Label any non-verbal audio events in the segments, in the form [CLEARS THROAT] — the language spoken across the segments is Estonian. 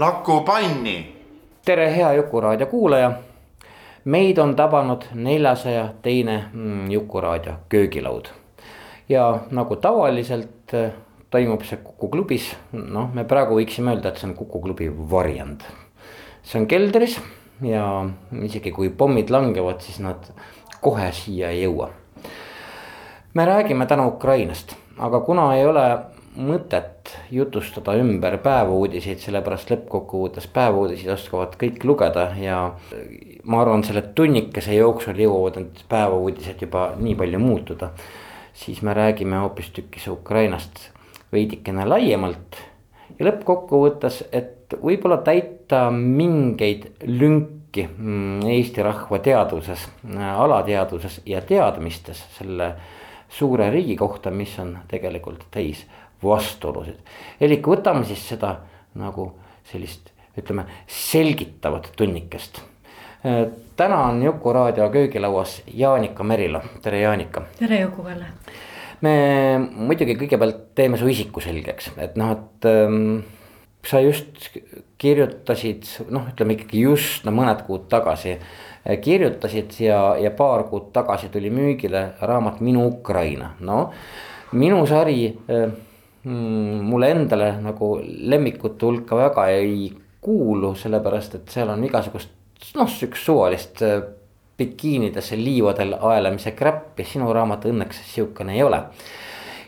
Laku panni. tere, hea Jukuraadio kuulaja. meid on tabanud neljasaja teine mm, Jukuraadio köögilaud. ja nagu tavaliselt eh, toimub see Kuku klubis, noh, me praegu võiksime öelda, et see on Kuku klubi varjend. see on keldris ja isegi kui pommid langevad, siis nad kohe siia ei jõua. me räägime täna Ukrainast, aga kuna ei ole mõtet jutustada ümber päevauudiseid, sellepärast lõppkokkuvõttes päevauudiseid oskavad kõik lugeda ja. ma arvan, selle tunnikese jooksul jõuavad need päevauudised juba nii palju muutuda. siis me räägime hoopistükkis Ukrainast veidikene laiemalt. ja lõppkokkuvõttes, et võib-olla täita mingeid lünki mm, Eesti rahva teadvuses, alateadvuses ja teadmistes selle suure riigi kohta, mis on tegelikult täis vastuolusid. elik võtame siis seda nagu sellist, ütleme selgitavat tunnikest. täna on Juku raadio köögilauas Jaanika Merilo, tere Jaanika. tere Juku-Kalle. me muidugi kõigepealt teeme su isiku selgeks, et noh, et ähm, sa just kirjutasid, noh, ütleme ikkagi just no mõned kuud tagasi kirjutasid ja, ja paar kuud tagasi tuli müügile raamat Minu Ukraina, no minu sari äh, mm, mulle endale nagu lemmikute hulka väga ei kuulu, sellepärast et seal on igasugust noh, sihukest suvalist äh, bikiinidesse liivadel aelamise kräppi, sinu raamat õnneks sihukene ei ole.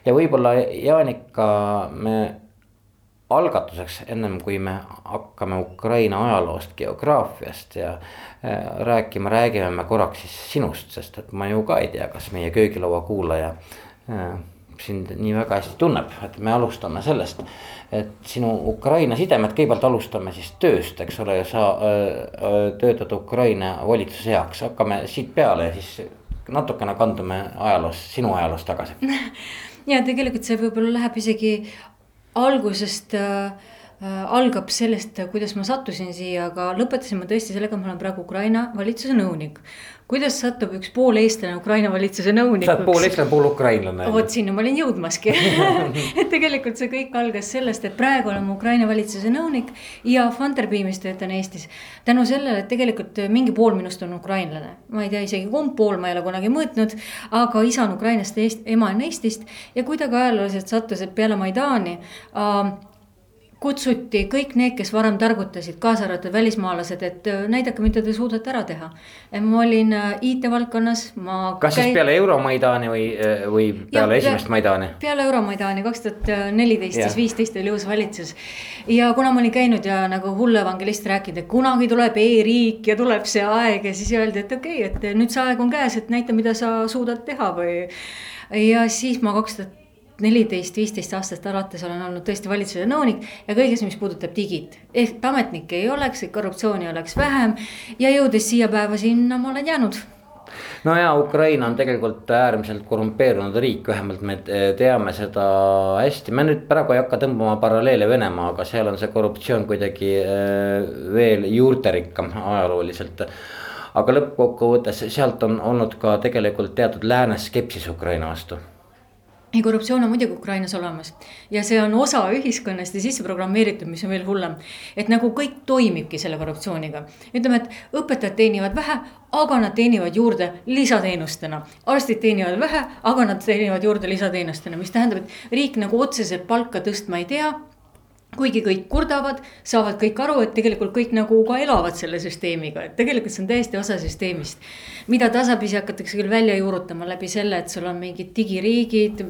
ja võib-olla Jaanika, me algatuseks, ennem kui me hakkame Ukraina ajaloost, geograafiast ja äh, rääkima, räägime me korraks siis sinust, sest et ma ju ka ei tea, kas meie köögilaua kuulaja äh, sind nii väga hästi tunneb, et me alustame sellest. et sinu Ukraina sidemed, kõigepealt alustame siis tööst, eks ole, sa öö, töötad Ukraina valitsuse heaks, hakkame siit peale ja siis natukene kandume ajaloos, sinu ajaloos tagasi. [LAUGHS] ja tegelikult see võib-olla läheb isegi algusest äh, algab sellest, kuidas ma sattusin siia, aga lõpetasin ma tõesti sellega, et ma olen praegu Ukraina valitsuse nõunik kuidas satub üks pool eestlane Ukraina valitsuse nõunikuks? sa oled pool eestlane, pool ukrainlane. vot sinna ma olin jõudmaski [LAUGHS] et tegelikult see kõik algas sellest, et praegu olen ma Ukraina valitsuse nõunik ja Funderbeamis töötan Eestis. tänu sellele, et tegelikult mingi pool minust on ukrainlane, ma ei tea isegi kumb pool, ma ei ole kunagi mõõtnud. aga isa on Ukrainast, ema on Eestist ja kuidagi ajalooliselt sattus, et peale Maidani äh, kutsuti kõik need, kes varem targutasid, kaasa arvatud välismaalased, et äh, näidake, mida te suudate ära teha. ma olin äh, IT-valdkonnas, ma. kas käi... siis peale Euromaidani või, äh, või peale ja, esimest Maidani? peale Euromaidani kaks tuhat neliteist, siis viisteist oli uus valitsus. ja kuna ma olin käinud ja nagu hull evangelist rääkinud, et kunagi tuleb e-riik ja tuleb see aeg ja siis öeldi, et okei okay,, et nüüd see aeg on käes, et näita, mida sa suudad teha või. ja siis ma kaks tuhat neliteist, viisteist aastast alates olen olnud tõesti valitsuse nõunik ja kõiges, mis puudutab digit. ehk ametnikke ei oleks, korruptsiooni oleks vähem ja jõudes siia päeva sinna ma olen jäänud no ja Ukraina on tegelikult äärmiselt korrumpeerunud riik, vähemalt me teame seda hästi, me nüüd praegu ei hakka tõmbama paralleele Venemaaga, seal on see korruptsioon kuidagi äh, veel juurterikkam ajalooliselt. aga lõppkokkuvõttes sealt on olnud ka tegelikult teatud lääne skepsis Ukraina vastu ja korruptsioon on muidugi Ukrainas olemas ja see on osa ühiskonnast ja sisse programmeeritud, mis on veel hullem. et nagu kõik toimibki selle korruptsiooniga, ütleme, et õpetajad teenivad vähe, aga nad teenivad juurde lisateenustena. arstid teenivad vähe, aga nad teenivad juurde lisateenustena, mis tähendab, et riik nagu otseselt palka tõstma ei tea kuigi kõik kurdavad, saavad kõik aru, et tegelikult kõik nagu ka elavad selle süsteemiga, et tegelikult see on täiesti osa süsteemist. mida tasapisi hakatakse küll välja juurutama läbi selle, et sul on mingid digiriigid.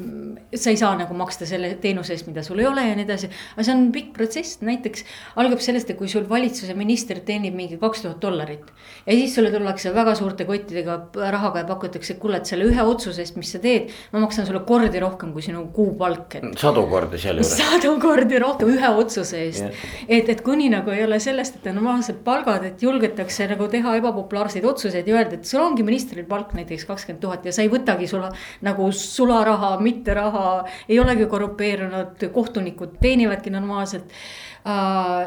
sa ei saa nagu maksta selle teenuse eest, mida sul ei ole ja nii edasi. aga see on pikk protsess, näiteks algab sellest, et kui sul valitsuse minister teenib mingi kaks tuhat dollarit. ja siis sulle tullakse väga suurte kottidega rahaga ja pakutakse, et kuule, et selle ühe otsuse eest, mis sa teed. ma maksan sulle kordi rohkem kui sinu kuupalk, et. sadu kordi sealjuures. [LAUGHS] sadu kordi rohkem ühe otsuse eest yeah.. et, et kuni nagu ei ole sellest, et on normaalsed palgad, et julgetakse nagu teha ebapopulaarseid otsuseid ja öelda, et sul ongi ministril palk näiteks kakskümmend tuhat ja sa ei võtagi sula nagu sularaha, mitte raha. ei olegi korrupeerunud, kohtunikud teenivadki normaalselt uh,.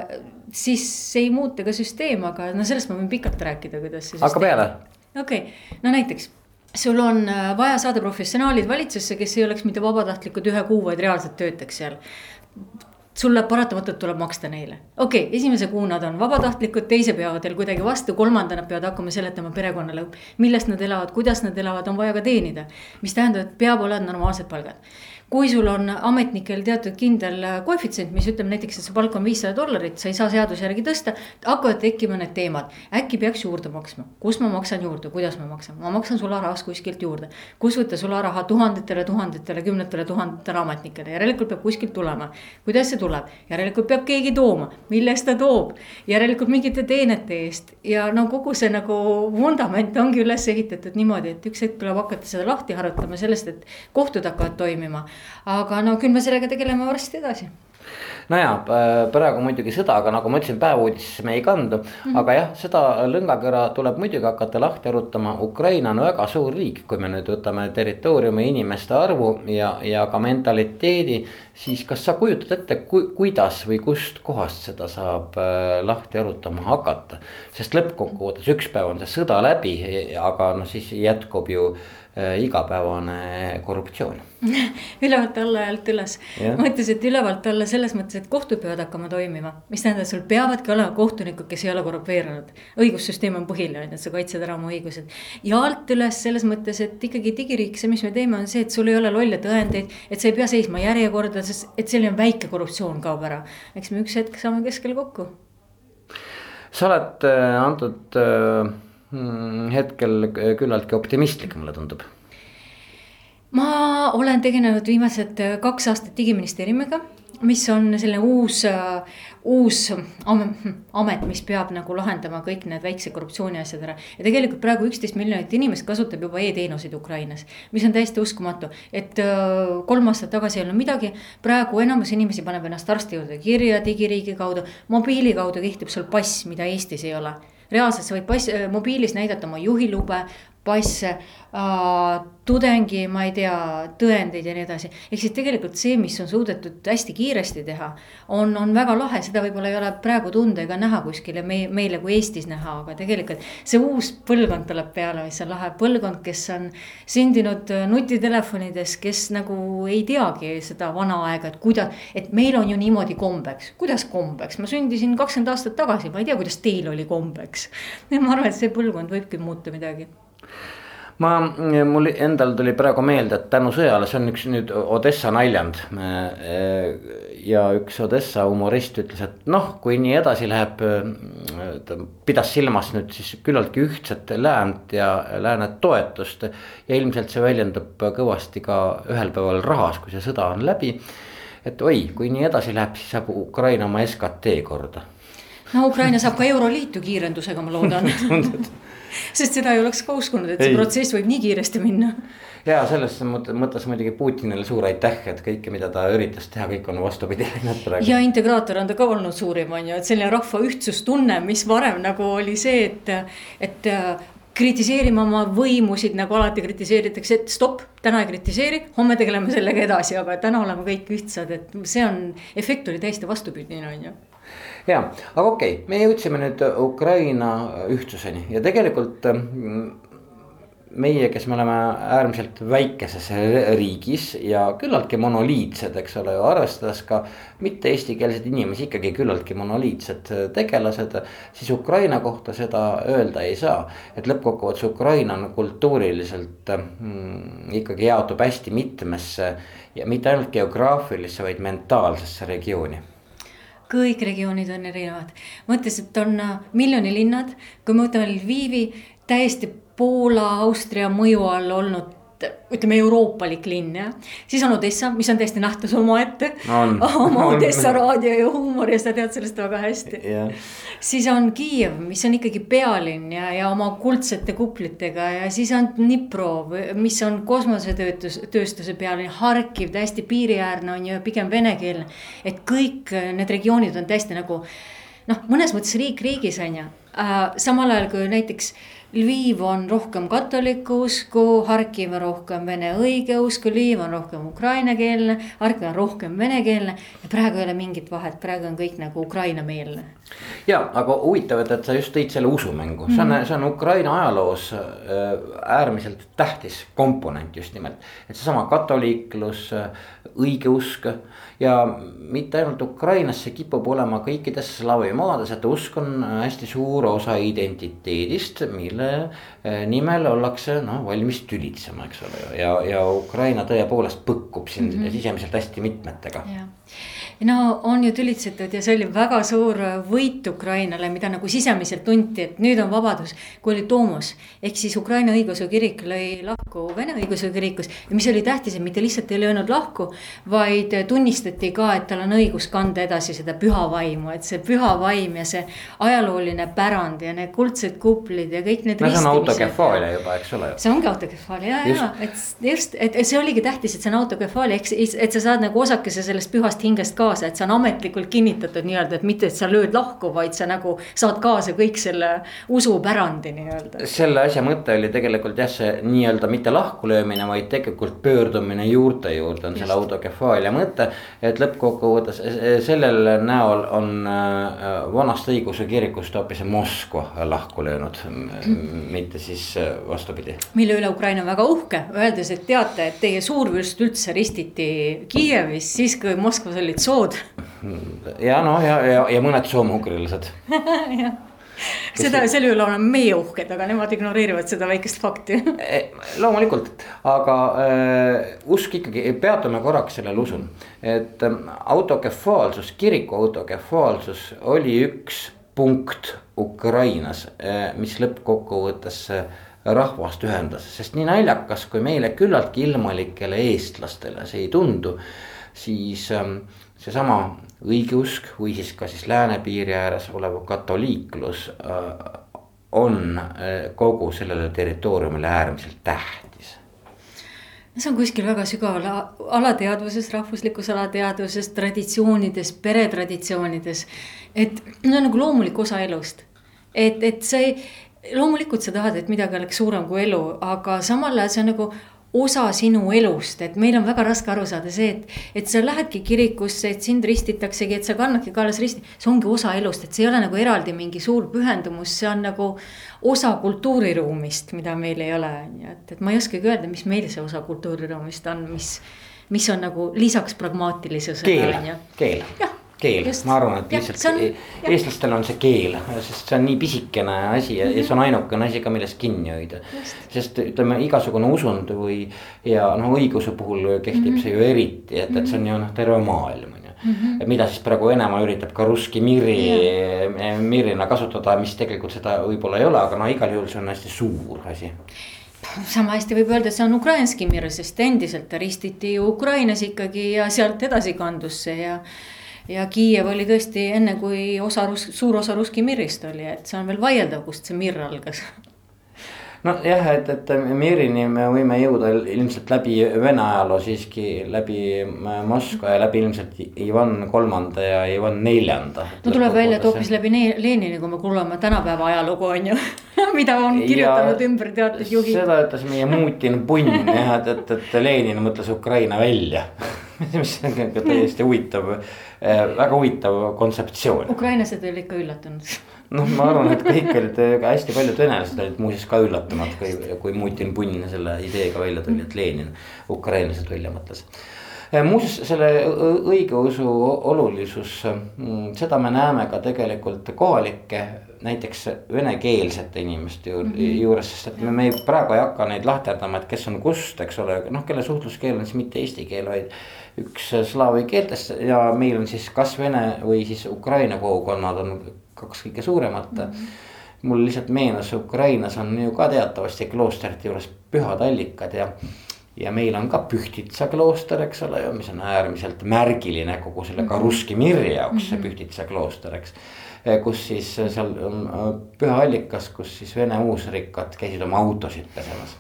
siis ei muutu ka süsteem, aga no sellest ma võin pikalt rääkida, kuidas see. hakka peale. okei okay., no näiteks sul on äh, vaja saada professionaalid valitsusse, kes ei oleks mitte vabatahtlikud ühe kuu, vaid reaalselt töötaks seal sulle paratamatult tuleb maksta neile. okei okay,, esimese kuu nad on vabatahtlikud, teise peavad veel kuidagi vastu, kolmanda nad peavad hakkama seletama perekonnale, millest nad elavad, kuidas nad elavad, on vaja ka teenida. mis tähendab, et peab olema normaalsed palgad kui sul on ametnikel teatud kindel koefitsient, mis ütleb näiteks, et su palk on viissada dollarit, sa ei saa seaduse järgi tõsta. hakkavad tekkima need teemad, äkki peaks juurde maksma, kus ma maksan juurde, kuidas ma maksan, ma maksan sularahas kuskilt juurde. kus võtta sularaha tuhandetele, tuhandetele, kümnetele tuhandetele ametnikele, järelikult peab kuskilt tulema. kuidas see tuleb, järelikult peab keegi tooma, mille eest ta toob, järelikult mingite teenete eest. Ja no kogu see nagu vundament ongi üles ehitatud niimoodi, et üks hetk tuleb hakata seda lahti harutama sellest, et kohtud hakkavad toimima aga no küll me sellega tegeleme varsti edasi no ja praegu muidugi sõda, aga nagu ma ütlesin, päevuudisesse me ei kandu mm. -hmm. aga jah, seda lõngakõra tuleb muidugi hakata lahti arutama. Ukraina on väga suur riik, kui me nüüd võtame territooriumi, inimeste arvu ja, ja ka mentaliteedi. siis kas sa kujutad ette, kuidas või kust kohast seda saab äh, lahti arutama hakata? sest lõppkokkuvõttes üks päev on see sõda läbi, aga noh, siis jätkub ju igapäevane korruptsioon [LAUGHS] ülevalt alla ja alt üles ma ütlesin, et ülevalt alla selles mõttes, et kohtud peavad hakkama toimima. mis tähendab, sul peavadki olema kohtunikud, kes ei ole korrumpeerunud. õigussüsteem on põhiline, et sa kaitsed ära oma õigused. ja alt üles selles mõttes, et ikkagi digiriik, see, mis me teeme, on see, et sul ei ole lolle tõendeid. et sa ei pea seisma järjekordades, et selline väike korruptsioon kaob ära. eks me üks hetk saame keskel kokku. sa oled äh, antud äh hetkel küllaltki optimistlik, mulle tundub. ma olen tegelenud viimased äh, kaks aastat digiministeeriumiga, mis on selline uus, äh, uus amet, mis peab nagu lahendama kõik need väikse korruptsiooni asjad ära. ja tegelikult praegu üksteist miljonit inimest kasutab juba e-teenuseid Ukrainas, mis on täiesti uskumatu. et kolm aastat tagasi ei olnud midagi, praegu enamus inimesi paneb ennast arsti juurde kirja digiriigi kaudu, mobiili kaudu kehtib sul pass, mida Eestis ei ole reaalselt sa võid pass, mobiilis näidata oma juhilube, passe äh,, tudengi, ma ei tea, tõendeid ja nii edasi. ehk siis tegelikult see, mis on suudetud hästi kiiresti teha, on, on väga lahe, seda võib-olla ei ole praegu tunda ega näha kuskil ja me, meile kui Eestis näha, aga tegelikult see uus põlvkond tuleb peale, mis on lahe põlvkond, kes on sündinud nutitelefonides, kes nagu ei teagi seda vana aega, et kuidas, et meil on ju niimoodi kombeks, kuidas kombeks, ma sündisin kakskümmend aastat tagasi, ma ei tea, kuidas teil oli kombeks. [LAUGHS] ma arvan, et see põlvkond võibki muuta midagi ma, mul endal tuli praegu meelde, et tänu sõjale, see on üks nüüd Odessa naljand. ja üks Odessa humorist ütles, et noh, kui nii edasi läheb. ta pidas silmas nüüd siis küllaltki ühtset läänt ja lääne toetust. ja ilmselt see väljendub kõvasti ka ühel päeval rahas, kui see sõda on läbi. et oi, kui nii edasi läheb, siis saab Ukraina oma SKT korda no Ukraina saab ka Euroliitu kiirendusega, ma loodan [LAUGHS] [LAUGHS] sest seda ei oleks ka uskunud, et see ei. protsess võib nii kiiresti minna. ja selles mõttes muidugi Putinile suur aitäh, et kõike, mida ta üritas teha, kõik on vastupidi läinud praegu. ja integraator on ta ka olnud suurim, on ju, et selline rahva ühtsustunne, mis varem nagu oli see, et, et kritiseerima oma võimusid, nagu alati kritiseeritakse, et stopp, täna ei kritiseeri, homme tegeleme sellega edasi, aga täna oleme kõik ühtsad, et see on, efekt oli täiesti vastupidine, on ju ja, aga okei okay,, me jõudsime nüüd Ukraina ühtsuseni ja tegelikult mm, meie, kes me oleme äärmiselt väikeses riigis ja küllaltki monoliitsed, eks ole, arvestades ka mitte eestikeelseid inimesi, ikkagi küllaltki monoliitsed tegelased. siis Ukraina kohta seda öelda ei saa, et lõppkokkuvõttes Ukraina on kultuuriliselt mm, ikkagi jaotub hästi mitmesse ja mitte ainult geograafilisse, vaid mentaalsesse regiooni kõik regioonid on erinevad. mõttes, et on äh, miljonilinnad, kui me võtame Lvivi, täiesti Poola, Austria mõju all olnud ütleme, euroopalik linn jah. siis on Odessa, mis on täiesti nähtus omaette oma [LAUGHS] Odessa raadio ja huumor ja sa tead sellest väga hästi. Yeah.. siis on Kiiev, mis on ikkagi pealinn ja, ja oma kuldsete kuplitega ja siis on Dnipro, mis on kosmosetöötus, tööstuse pealinn, Harkiv täiesti piiriäärne on ju pigem venekeelne. et kõik need regioonid on täiesti nagu noh, mõnes mõttes riik riigis on ju. Äh,, samal ajal kui näiteks Lviv on rohkem katoliku usku, Harkiv on rohkem vene õigeusku, Lviv on rohkem ukrainakeelne, Harkiv on rohkem venekeelne. ja praegu ei ole mingit vahet, praegu on kõik nagu ukrainameelne. Ja, aga huvitav, et, et sa just tõid selle usumängu mm, -hmm. see on, mhm. see on Ukraina ajaloos äh, äärmiselt tähtis komponent just nimelt. et seesama katoliiklus, äh, õigeusk ja mitte ainult Ukrainas, see kipub olema kõikides slaavi maades, et usk on hästi suur osa identiteedist, mille nimel ollakse noh valmis tülitsema, eks ole, ja, ja Ukraina tõepoolest põkkub siin mm -hmm. sisemiselt hästi mitmetega no on ju tülitsetud ja see oli väga suur võit Ukrainale, mida nagu sisemiselt tunti, et nüüd on vabadus. kui oli Tomos ehk siis Ukraina õigeusu kirik lõi lahku Vene õigeusu kirikus ja mis oli tähtis, et mitte lihtsalt ei löönud lahku, vaid tunnistati ka, et tal on õigus kanda edasi seda püha vaimu, et see püha vaim ja see ajalooline pärand ja need kuldsed kuplid ja kõik need. on autokefaalia juba, eks ole. see ongi autokefaalia ja, ja et just, et see oligi tähtis, et see on autokefaalia, ehk siis, et sa saad nagu osakese sellest pühast hingest ka kaasa, et see on ametlikult kinnitatud nii-öelda, et mitte, et sa lööd lahku, vaid sa nagu saad kaasa kõik selle usupärandi nii-öelda. selle asja mõte oli tegelikult jah, see nii-öelda mitte lahkulöömine, vaid tegelikult pöördumine juurte juurde on Just. selle autokefaalia mõte. et lõppkokkuvõttes e, e, sellel näol on äh, vanast õigeusu kirikust hoopis Moskva lahku löönud, mitte siis äh, vastupidi. mille üle Ukraina on väga uhke, öeldes, et teate, et teie suurvürst üldse ristiti Kiievis siis, kui Moskvas olid sood ja noh, ja, ja, ja mõned soomugrilased [LAUGHS] seda, selle üle oleme meie uhked, aga nemad ignoreerivad seda väikest fakti [LAUGHS] e, loomulikult, aga äh, usk ikkagi, peatume korraks sellel usul. et äh, autokefaalsus, kiriku autokefaalsus oli üks punkt Ukrainas äh,, mis lõppkokkuvõttes äh, rahvast ühendas, sest nii naljakas, kui meile küllaltki ilmalikele eestlastele see ei tundu, siis ähm, seesama õigeusk või siis ka siis lääne piiri ääres olev katoliiklus äh, on kogu sellele territooriumile äärmiselt tähtis see on kuskil väga sügaval alateadvuses, rahvuslikus alateadvuses, traditsioonides, peretraditsioonides. et on nagu loomulik osa elust. et, et see, loomulikult sa tahad, et midagi oleks suurem kui elu, aga samal ajal see on nagu osa sinu elust, et meil on väga raske aru saada see, et, et sa lähedki kirikusse, et sind ristitaksegi, et sa kannadki kaelas risti. see ongi osa elust, et see ei ole nagu eraldi mingi suur pühendumus, see on nagu osa kultuuriruumist, mida meil ei ole, on ju, et, et ma ei oskagi öelda, mis meil see osa kultuuriruumist on, mis mis on nagu lisaks pragmaatilisusele on ju. keel, keel keel, ma arvan, et lihtsalt on, eestlastel on see keel, sest see on nii pisikene asi ja, mm -hmm. ja see on ainukene asi ka, millest kinni hoida. sest ütleme, igasugune usund või ja noh, õiguse puhul kehtib mm -hmm. see ju eriti, et, et see on ju noh, terve maailm on ju. Mm -hmm. mida siis praegu Venemaa üritab ka russki miri yeah., mirina kasutada, mis tegelikult seda võib-olla ei ole, aga no igal juhul see on hästi suur asi sama hästi võib öelda, et see on ukrainski mir, sest endiselt ta ristiti ju Ukrainas ikkagi ja sealt edasi kandus see ja ja Kiiev oli tõesti enne, kui osa, suur osa Ruski Mirist oli, et see on veel vaieldav, kust see Mir algas nojah, et, et Mirini me võime jõuda ilmselt läbi Vene ajaloo siiski läbi äh, Moskva ja läbi ilmselt Ivan kolmanda ja Ivan neljanda. no tuleb välja, et hoopis läbi Lenini, kui me kuulame tänapäeva ajalugu on ju [LAUGHS] mida on kirjutanud ja ümber teatud juhid. seda ütles meie Mutin punn jah, et, et, et Lenin mõtles Ukraina välja [LAUGHS] mis on ka täiesti huvitav, väga huvitav kontseptsioon. ukrainlased olid ikka üllatunud [LAUGHS] noh, ma arvan, et kõik olid, hästi paljud venelased olid muuseas ka üllatunud, kui, kui Mutin Punn selle ideega välja tuli, et Lenin ukrainlased välja mõtles. muuseas, selle õigeusu olulisus, seda me näeme ka tegelikult kohalike näiteks venekeelsete inimeste juurde mm, -hmm. juures, sest et me, me praegu ei hakka neid lahterdama, et kes on kust, eks ole, noh, kelle suhtluskeel on siis mitte eesti keel, vaid. Üks slaavi keeltest ja meil on siis kas vene või siis ukraina kogukonnad on kaks kõige suuremat mm. -hmm mul lihtsalt meenus, Ukrainas on ju ka teatavasti kloostrite juures pühad allikad ja. ja meil on ka Pühtitsa klooster, eks ole ju, mis on äärmiselt märgiline kogu selle ka mhm. Russki Mirri jaoks see mhm. Pühtitsa klooster, eks. kus siis seal on püha allikas, kus siis Vene uusrikkad käisid oma autosid pesemas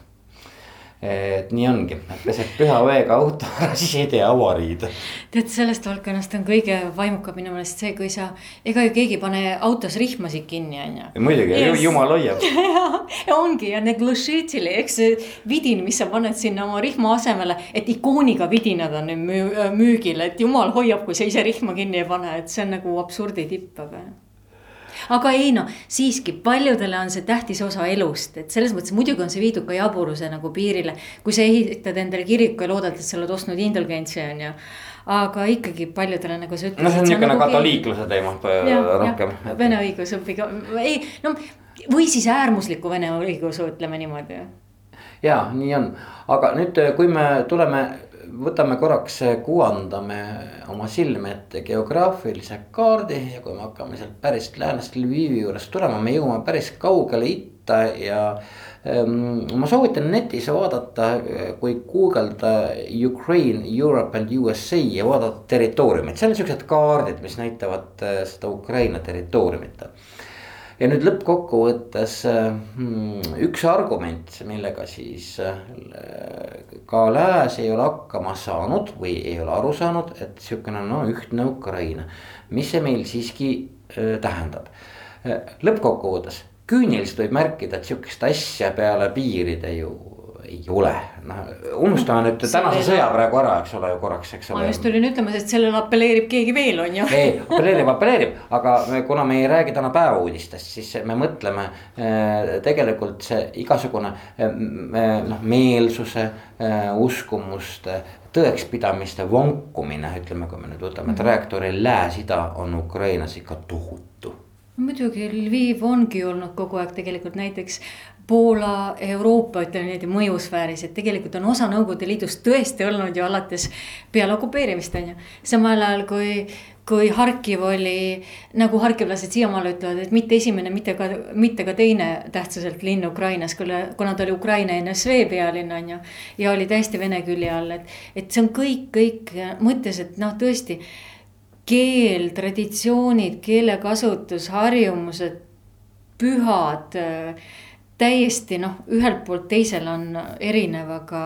et nii ongi, pesed püha veega auto ära, [LAUGHS] siis ei tee avariid. tead, sellest valdkonnast on kõige vaimukam minu meelest see, kui sa, ega ju keegi ei pane autos rihmasid kinni, on ju. muidugi yes., jumal hoiab [LAUGHS] ja ongi ja need glashitili, eks see vidin, mis sa paned sinna oma rihma asemele, et ikooniga vidinad on nüüd müü, müügil, et jumal hoiab, kui sa ise rihma kinni ei pane, et see on nagu absurdi tipp, aga aga ei noh, siiski paljudele on see tähtis osa elust, et selles mõttes muidugi on see viidud ka jaburuse nagu piirile. kui sa ehitad endale kiriku ja loodad, et sa oled ostnud indulgentsi on ju aga ikkagi paljudele nagu sa ütlesid. no see on niisugune nagu katoliikluse teema rohkem. Vene õigus õpiga, ei no või siis äärmusliku vene õigeusu, ütleme niimoodi. ja nii on, aga nüüd, kui me tuleme võtame korraks, kuvandame oma silme ette geograafilise kaardi ja kui me hakkame sealt päris läänest Lvivi juurest tulema, me jõuame päris kaugele itta ja ähm,. ma soovitan netis vaadata, kui guugelda Ukraine, Europe and USA ja vaadata territooriumit, seal on siuksed kaardid, mis näitavad äh, seda Ukraina territooriumit ja nüüd lõppkokkuvõttes hmm, üks argument, millega siis ka lääs ei ole hakkama saanud või ei ole aru saanud, et sihukene no ühtne Ukraina. mis see meil siiski äh, tähendab? lõppkokkuvõttes küüniliselt võib märkida, et sihukest asja peale piiride ju ei ole, noh unustame nüüd tänase sõja praegu ära, eks ole ju korraks, eks ole. ma just tulin ütlema, et sellele apelleerib keegi veel, on ju. ei, apelleerib, apelleerib, aga me, kuna me ei räägi täna päevauudistest, siis me mõtleme äh, tegelikult see igasugune äh, noh, meelsuse äh,, uskumuste tõekspidamiste vonkumine, ütleme, kui me nüüd võtame mm. trajektoori lääs-ida on Ukrainas ikka tohutu muidugi Lviv ongi olnud kogu aeg tegelikult näiteks Poola, Euroopa, ütleme niimoodi mõjusfääris, et tegelikult on osa Nõukogude Liidust tõesti olnud ju alates peale okupeerimist on ju. samal ajal kui, kui Harkiv oli, nagu harkivlased siiamaale ütlevad, et mitte esimene, mitte ka, mitte ka teine tähtsuselt linn Ukrainas, kuna ta oli Ukraina NSV pealinn on ju. ja oli täiesti Vene külje all, et, et see on kõik, kõik mõttes, et noh, tõesti keel, traditsioonid, keelekasutus, harjumused, pühad täiesti noh, ühelt poolt teisel on erinev, aga.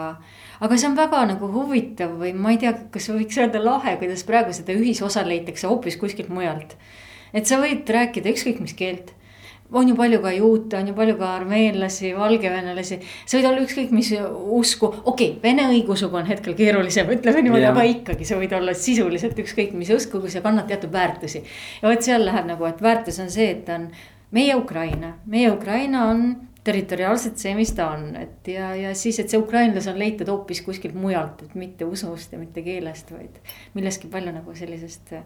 aga see on väga nagu huvitav või ma ei tea, kas võiks öelda lahe, kuidas praegu seda ühisosa leitakse hoopis kuskilt mujalt. et sa võid rääkida ükskõik mis keelt. On ju palju ka juute, on ju palju ka armeenlasi, valgevenelasi. sa võid olla ükskõik mis usku, okei okay,, vene õigeusuga on hetkel keerulisem, ütleme niimoodi, aga ikkagi sa võid olla sisuliselt ükskõik mis usku, kui sa kannad teatud väärtusi. ja vot seal läheb nagu, et väärtus on see, et on meie Ukraina, meie Ukraina on territoriaalselt see, mis ta on, et ja, ja siis, et see ukrainlase on leitud hoopis kuskilt mujalt, et mitte usust ja mitte keelest, vaid millestki palju nagu sellisest äh,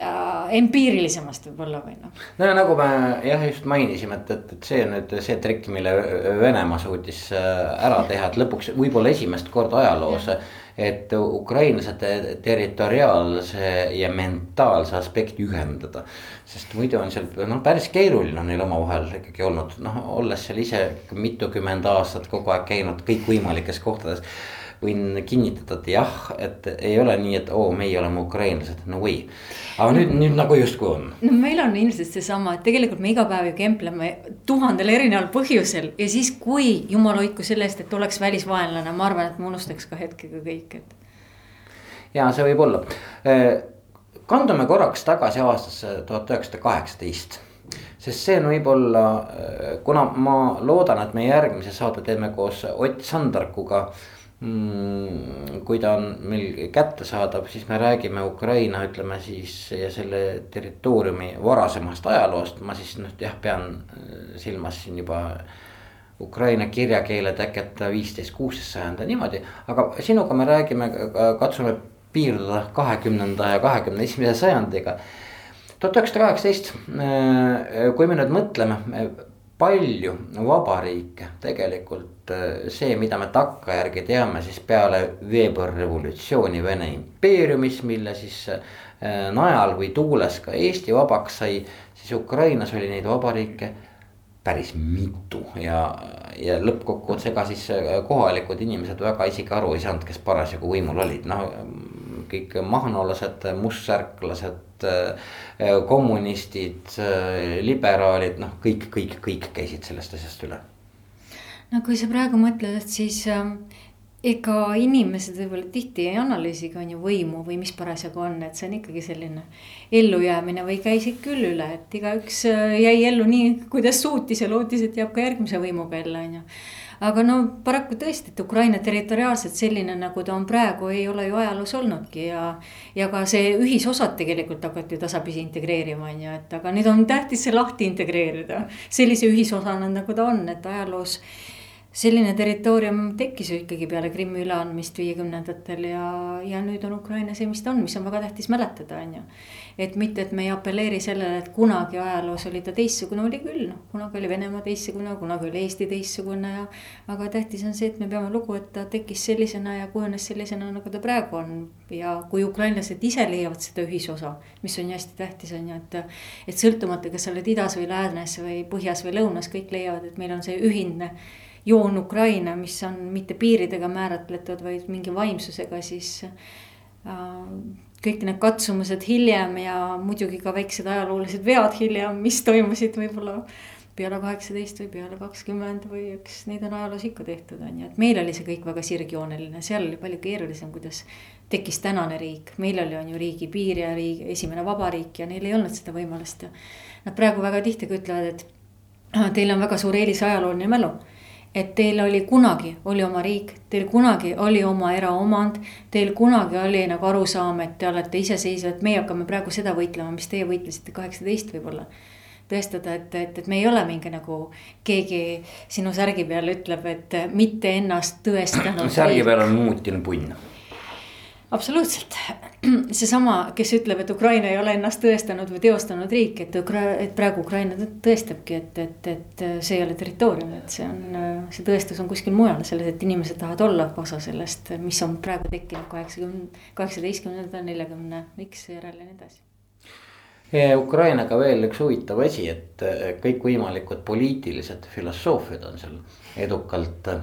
empiirilisemast võib-olla või noh. no nagu me jah, just mainisime, et, et, et see on nüüd see trikk, mille Venemaa suutis äh, ära teha, et lõpuks võib-olla esimest korda ajaloos ja et ukrainlaste territoriaalse ja mentaalse aspekti ühendada. sest muidu on seal noh, päris keeruline on neil omavahel ikkagi olnud, noh, olles seal ise mitukümmend aastat kogu aeg käinud kõikvõimalikes kohtades võin kinnitada, et jah, et ei ole nii, et oo meie oleme ukrainlased, no või. aga nüüd, nüüd nagu justkui on. no meil on ilmselt seesama, et tegelikult me iga päev ju kempleme tuhandel erineval põhjusel ja siis, kui jumal hoidku selle eest, et oleks välisvaenlane, ma arvan, et me unustaks ka hetkega kõik, et. ja see võib olla. kandume korraks tagasi aastasse tuhat üheksasada kaheksateist sest see on võib-olla, kuna ma loodan, et me järgmise saate teeme koos Ott Sandarkuga äh, kui ta on meil kättesaadav, siis me räägime Ukraina, ütleme siis ja selle territooriumi varasemast ajaloost, ma siis noh, jah, pean äh, silmas siin juba Ukraina kirjakeele teket viisteist, kuusteist sajand ja niimoodi, aga sinuga me räägime, katsume piirduda kahekümnenda ja kahekümne esimese sajandiga. tuhat üheksasada kaheksateist, kui me nüüd mõtleme, palju vabariike tegelikult see, mida me takkajärgi teame, siis peale veebruarirevolutsiooni Vene impeeriumis, mille siis najal või tuules ka Eesti vabaks sai, siis Ukrainas oli neid vabariike päris mitu ja, ja lõppkokkuvõttes ega siis kohalikud inimesed väga isegi aru ei saanud, kes parasjagu võimul olid, noh. Kõik mahnolased, mustsärklased, kommunistid, liberaalid, noh, kõik, kõik, kõik käisid sellest asjast üle. no kui sa praegu mõtled, et siis äh ega inimesed võib-olla tihti ei analüüsigi, on ju võimu või mis parasjagu on, et see on ikkagi selline ellujäämine või käisid küll üle, et igaüks äh, jäi ellu nii, kuidas suutis ja lootis, et jääb ka järgmise võimuga ellu, on ju. Aga no paraku tõesti, et Ukraina territoriaalselt selline, nagu ta on praegu, ei ole ju ajaloos olnudki ja. ja ka see ühisosad tegelikult hakati ju tasapisi integreerima, on ju, et aga nüüd on tähtis see lahti integreerida. sellise ühisosana, nagu ta on, et ajaloos selline territoorium tekkis ju ikkagi peale Krimmi üleandmist viiekümnendatel ja, ja nüüd on Ukraina see, mis ta on, mis on väga tähtis mäletada, on ju. et mitte, et me ei apelleeri sellele, et kunagi ajaloos oli ta teistsugune, oli küll, noh, kunagi oli Venemaa teistsugune, kunagi oli Eesti teistsugune ja. aga tähtis on see, et me peame lugu, et ta tekkis sellisena ja kujunes sellisena, nagu ta praegu on. ja kui ukrainlased ise leiavad seda ühisosa, mis on ju hästi tähtis, on ju, et. et sõltumata, kas sa oled idas või läänes või põhjas või lõunas, kõik leiavad, et meil on see ühine joon Ukraina, mis on mitte piiridega määratletud, vaid mingi vaimsusega, siis äh, kõik need katsumused hiljem ja muidugi ka väiksed ajaloolised vead hiljem, mis toimusid võib-olla peale kaheksateist või peale kakskümmend või eks neid on ajaloos ikka tehtud, on ju, et meil oli see kõik väga sirgjooneline, seal oli palju keerulisem, kuidas tekkis tänane riik, meil oli, on ju riigipiir ja riigi esimene vabariik ja neil ei olnud seda võimalust. Ja. Nad praegu väga tihti ka ütlevad, et teil on väga suur eelis ajalooline mälu et teil oli kunagi, oli oma riik, teil kunagi oli oma eraomand. Teil kunagi oli nagu arusaam, et te olete iseseisvad, meie hakkame praegu seda võitlema, mis teie võitlesite kaheksateist võib-olla. tõestada, et, et, et me ei ole mingi nagu keegi sinu särgi peal ütleb, et mitte ennast tõestanud. [CLEARS THROAT] särgi peal on Muutinu punn absoluutselt, [CLEARS THROAT] seesama, kes ütleb, et Ukraina ei ole ennast tõestanud või teostanud riik, et Ukra-, et praegu Ukraina tõestabki, et, et, et see ei ole territoorium, et see on, see tõestus on kuskil mujal, selles, et inimesed tahavad olla osa sellest, mis on praegu tekkinud kaheksakümne, kaheksateistkümnendal, neljakümne X järel ja nii edasi Ukrainaga veel üks huvitav asi, et kõikvõimalikud poliitilised filosoofiad on seal edukalt äh,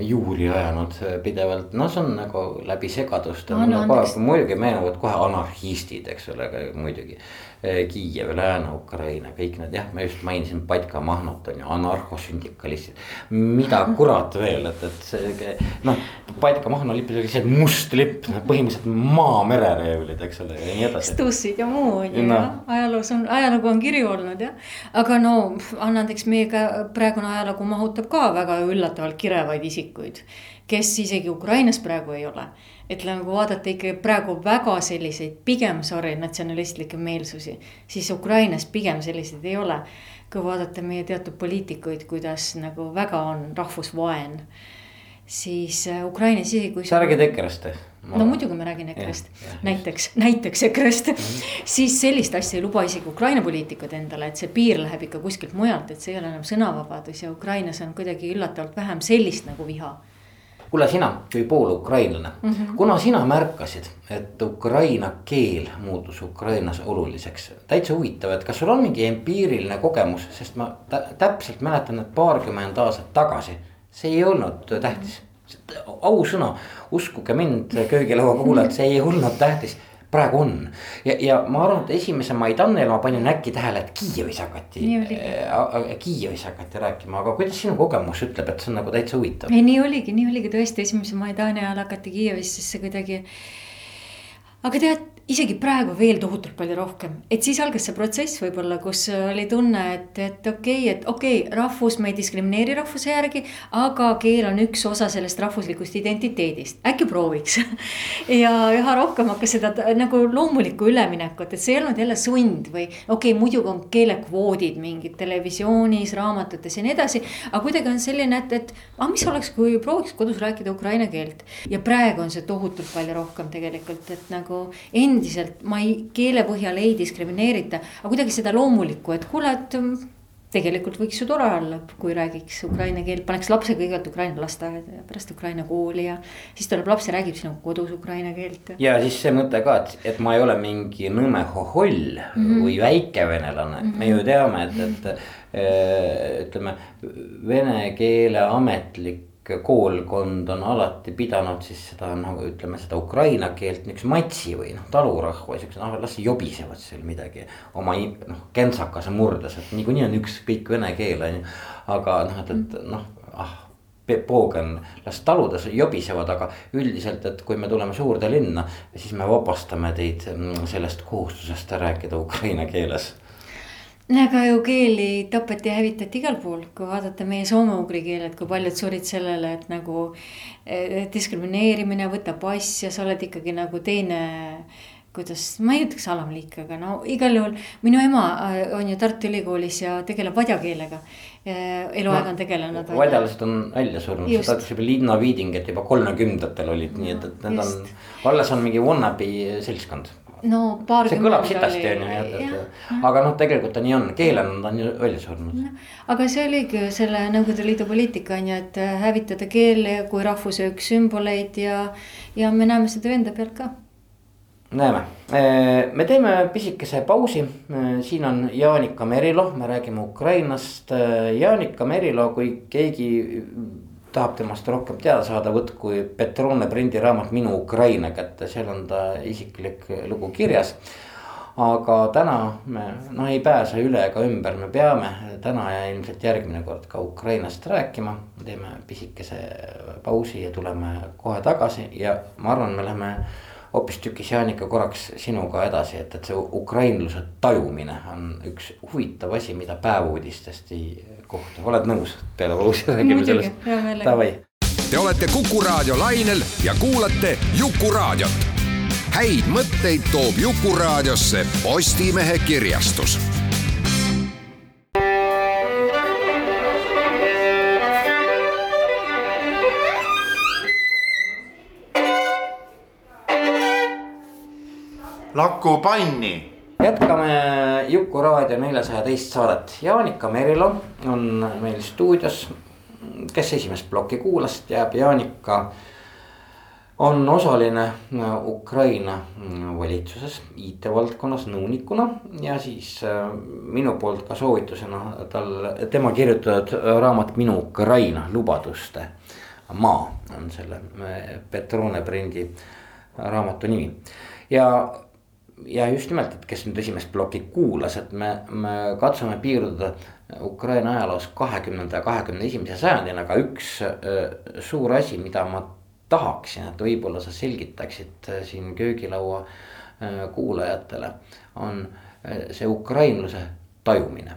juuri ajanud pidevalt, no see on nagu läbi segaduste no,. No, kohe, muidugi meenuvad kohe anarhistid, eks ole, muidugi. Äh, Kiiev, Lääne-Ukraina, kõik need jah, ma just mainisin Patka Mahnot on ju, anarhosündikalistid. mida [LAUGHS] kurat veel, et, et see noh, Patka Mahno lipp oli lihtsalt must lipp, põhimõtteliselt maa-merereeglid, eks ole ja nii edasi. stussid ja muu on ju no. ajaloos on, ajalugu on kirju olnud jah. aga no annandeks meie ka praegune ajalugu mahutab ka väga väga üllatavalt kirevaid isikuid, kes isegi Ukrainas praegu ei ole. Et nagu vaadata ikka praegu väga selliseid pigem sorry natsionalistlikke meelsusi, siis Ukrainas pigem selliseid ei ole. kui vaadata meie teatud poliitikuid, kuidas nagu väga on rahvusvaen siis äh, Ukrainas isegi kui. sa räägid EKRE-st? no muidugi ma räägin EKRE-st, näiteks, näiteks EKRE-st mm, -hmm. siis sellist asja ei luba isegi Ukraina poliitikud endale, et see piir läheb ikka kuskilt mujalt, et see ei ole enam sõnavabadus ja Ukrainas on kuidagi üllatavalt vähem sellist nagu viha. Kuule, sina kui poolukrainlane mm, -hmm. kuna sina märkasid, et ukraina keel muutus Ukrainas oluliseks, täitsa huvitav, et kas sul on mingi empiiriline kogemus, sest ma täpselt mäletan, et paarkümmend aastat tagasi see ei olnud tähtis. ausõna, uskuge mind, köögilaua kuulajad, see ei olnud tähtis praegu on ja, ja ma arvan, et esimese Maidanil ma panin äkki tähele, et Kiievis hakati. Äh, Kiievis hakati rääkima, aga kuidas sinu kogemus ütleb, et see on nagu täitsa huvitav? ei, nii oligi, nii oligi tõesti, esimese Maidani ajal hakati Kiievis, siis see kuidagi. aga tead, isegi praegu veel tohutult palju rohkem, et siis algas see protsess võib-olla, kus oli tunne, et, et okei okay,, et okei okay,, rahvus, me ei diskrimineeri rahvuse järgi. aga keel on üks osa sellest rahvuslikust identiteedist, äkki prooviks [LAUGHS] ja üha rohkem hakkas seda nagu loomulikku üleminekut, et see ei olnud jälle sund või okei okay,, muidugi on keelekvoodid mingid televisioonis, raamatutes ja nii edasi. aga kuidagi on selline, et, et aga mis oleks, kui prooviks kodus rääkida ukraina keelt ja praegu on see tohutult palju rohkem tegelikult, et nagu enda endiselt ma ei, keele põhjal ei diskrimineerita, aga kuidagi seda loomulikku, et kuule, et mm, tegelikult võiks ju tore olla, kui räägiks ukraina keelt, paneks lapse kõigepealt ukraina lasteaeda ja pärast ukraina kooli ja. siis tuleb laps ja räägib sinuga kodus ukraina keelt. ja siis see mõte ka, et, et ma ei ole mingi nõme hoholl mm -hmm. või väikevenelane mm, -hmm. me ju teame, et, et äh, ütleme, vene keele ametlik koolkond on alati pidanud siis seda nagu ütleme seda ukraina keelt niisuguse matsi või noh, talurahva siukse noh, las jobisevad seal midagi. oma noh kentsakase murdes, et niikuinii on ükskõik vene keel on ju, aga noh, et, et noh, ah poogen, las taludes jobisevad, aga üldiselt, et kui me tuleme suurde linna, siis me vabastame teid mm, sellest kohustusest rääkida ukraina keeles aga ju keeli tapeti ja hävitati igal pool, kui vaadata meie soome-ugri keeled, kui paljud surid sellele, et nagu eh, diskrimineerimine, võta pass ja sa oled ikkagi nagu teine kuidas, ma ei ütleks alamliik, aga no igal juhul minu ema eh, on ju Tartu Ülikoolis ja tegeleb vadja keelega. Eh, eluaeg on tegelenud. vadjalased on välja surnud, seda ütles juba Liina Viiding, et juba kolmekümnendatel olid, nii et, et need on, alles on mingi wannabe seltskond no paar. see kõlab sitasti on ju, et, et aga noh, tegelikult ta nii on, keelena ta on ju välja surnud. aga see oligi ju selle Nõukogude Liidu poliitika on ju, et äh, hävitada keele kui rahvuse üks sümboleid ja, ja me näeme seda enda pealt ka näeme, äh, me teeme pisikese pausi, äh, siin on Jaanika Merilo, me räägime Ukrainast. Jaanika Merilo, kui keegi tahab temast rohkem teada saada, võtku Petrone prindiraamat Minu Ukraina kätte, seal on ta isiklik lugu kirjas. aga täna me noh, ei pääse üle ega ümber, me peame täna ja ilmselt järgmine kord ka Ukrainast rääkima. teeme pisikese pausi ja tuleme kohe tagasi ja ma arvan, me läheme hoopistükkis Jaanika korraks sinuga edasi, et, et see ukrainluse tajumine on üks huvitav asi, mida päevuudistest ei kohta, oled nõus? Peale pausi räägime sellest, davai. Te olete Kuku raadio lainel ja kuulate Jukuraadiot. häid mõtteid toob Jukuraadiosse Postimehe kirjastus Laku panni. jätkame Jukuraadio neljasaja teist saadet, Jaanika Merilo on meil stuudios. kes esimest plokki kuulas, teab Jaanika on osaline Ukraina valitsuses IT-valdkonnas nõunikuna ja siis äh, minu poolt ka soovitusena tal, tema kirjutatud raamat Minu Ukraina lubaduste maa on selle äh, Petrone prindi raamatu nimi ja ja just nimelt, et kes nüüd esimest plokki kuulas, et me, me katsume piirduda Ukraina ajaloos kahekümnenda ja kahekümne esimese sajandina, aga üks äh, suur asi, mida ma tahaksin, et võib-olla sa selgitaksid äh, siin köögilaua äh, kuulajatele, on see ukrainluse tajumine.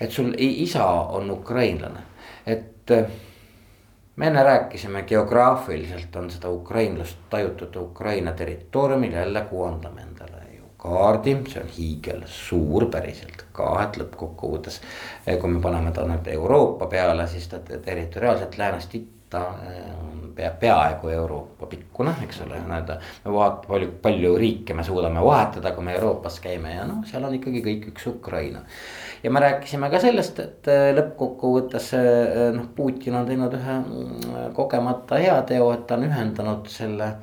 et sul isa on ukrainlane, et me enne rääkisime, geograafiliselt on seda ukrainlust tajutud Ukraina territooriumil, jälle kuvandame endale ju kaardi, see on hiigelsuur päriselt ka, et lõppkokkuvõttes. Kui me paneme ta nüüd Euroopa peale, siis ta territoriaalselt läänest itta on pea, peaaegu Euroopa pikkune, eks ole, nii-öelda. me vaat-, palju, palju riike me suudame vahetada, kui me Euroopas käime ja noh, seal on ikkagi kõik üks Ukraina ja me rääkisime ka sellest, et äh, lõppkokkuvõttes äh, noh, Putin on teinud ühe mm, kogemata heateo, et ta on ühendanud selle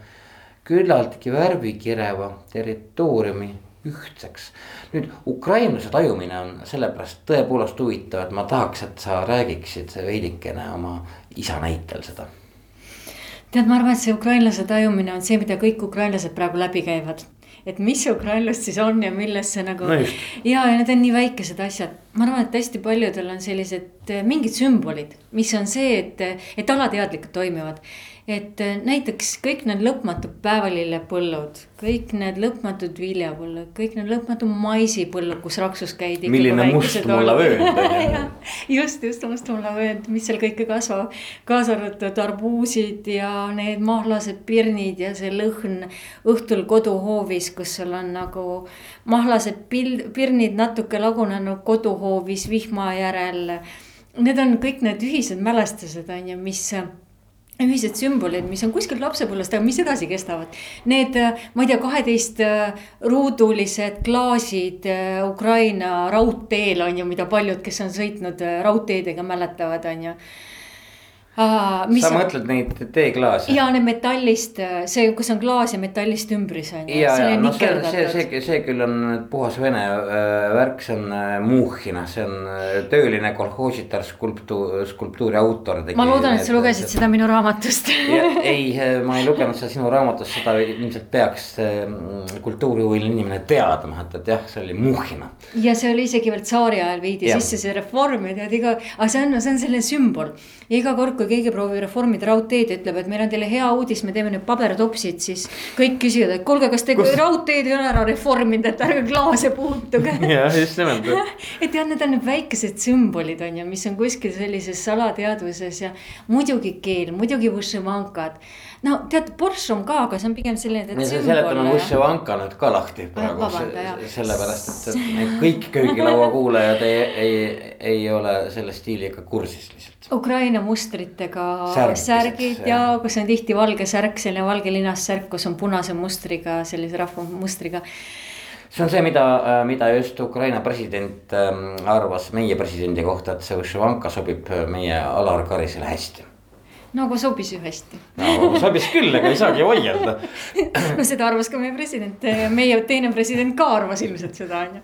küllaltki värvikireva territooriumi ühtseks. nüüd ukrainluse tajumine on sellepärast tõepoolest huvitav, et ma tahaks, et sa räägiksid veidikene oma isa näitel seda. Tead, ma arvan, et see ukrainlase tajumine on see, mida kõik ukrainlased praegu läbi käivad. Et mis see ukrainlus siis on ja milles see nagu no. ja, ja need on nii väikesed asjad, ma arvan, et hästi paljudel on sellised äh, mingid sümbolid, mis on see, et, et alateadlikult toimivad et äh, näiteks kõik need lõpmatud päevalillepõllud, kõik need lõpmatud viljapõllud, kõik need lõpmatud maisipõllud, kus raksus käidi. milline mustmulla vöönd [LAUGHS] just, just mustmulla vöönd, mis seal kõike kasvab, kaasa arvatud arbuusid ja need mahlased pirnid ja see lõhn õhtul koduhoovis, kus sul on nagu mahlased pil-, pirnid natuke lagunenud koduhoovis vihma järel. Need on kõik need ühised mälestused on ju, mis ühised sümbolid, mis on kuskilt lapsepõlvest, aga mis edasi kestavad. Need, ma ei tea, kaheteist ruudulised klaasid äh, Ukraina raudteel on ju, mida paljud, kes on sõitnud äh, raudteedega, mäletavad, on ju Aa, sa on... mõtled neid teeklaase? ja need metallist, see, kus on klaas ja metallist ümbris on ju. ja, ja no see, see, see, see küll on puhas vene äh, värk, see on äh, Muhhina, see on äh, tööline kolhoositar skulptuur, skulptuuri autor. ma loodan, et sa lugesid et, seda minu raamatust [LAUGHS] ei, ma ei lugenud seda sinu raamatust, seda ilmselt peaks kultuurihuviline inimene teadma, et, et jah, see oli Muhhina. ja see oli isegi veel tsaari ajal viidi ja. sisse see reform ja tead iga, aga see on, see on selline sümbol. iga kord, kui keegi proovib reformida raudteed ja ütleb, et meil on teile hea uudis, me teeme nüüd pabertopsid, siis kõik küsivad, et kuulge, kas te Kus... raudteed ei ole ära reforminud, et ärge klaase puutuge. [LAUGHS] jah, just nimelt. [LAUGHS] Et jah, need on need väikesed sümbolid on ju, mis on kuskil sellises salateadvuses ja muidugi keel, muidugi võšimankad no tead, Borscht on ka, aga see on pigem selline. me seletame Võšivanka nüüd ka lahti praegu sellepärast, et, et kõik köögilaua kuulajad ei, ei, ei ole selle stiiliga kursis lihtsalt. Ukraina mustritega Särg, särgid ja, kus on tihti valge särk, selline valge linast särk, kus on punase mustriga, sellise rahva mustriga see on see, mida, mida just Ukraina president ähm, arvas meie presidendi kohta, et see Võšivanka sobib meie Alar Karisele hästi no aga sobis ju hästi. no sobis küll, ega ei saagi vaielda [LAUGHS] no seda arvas ka meie president, meie teine president ka arvas ilmselt seda on ju.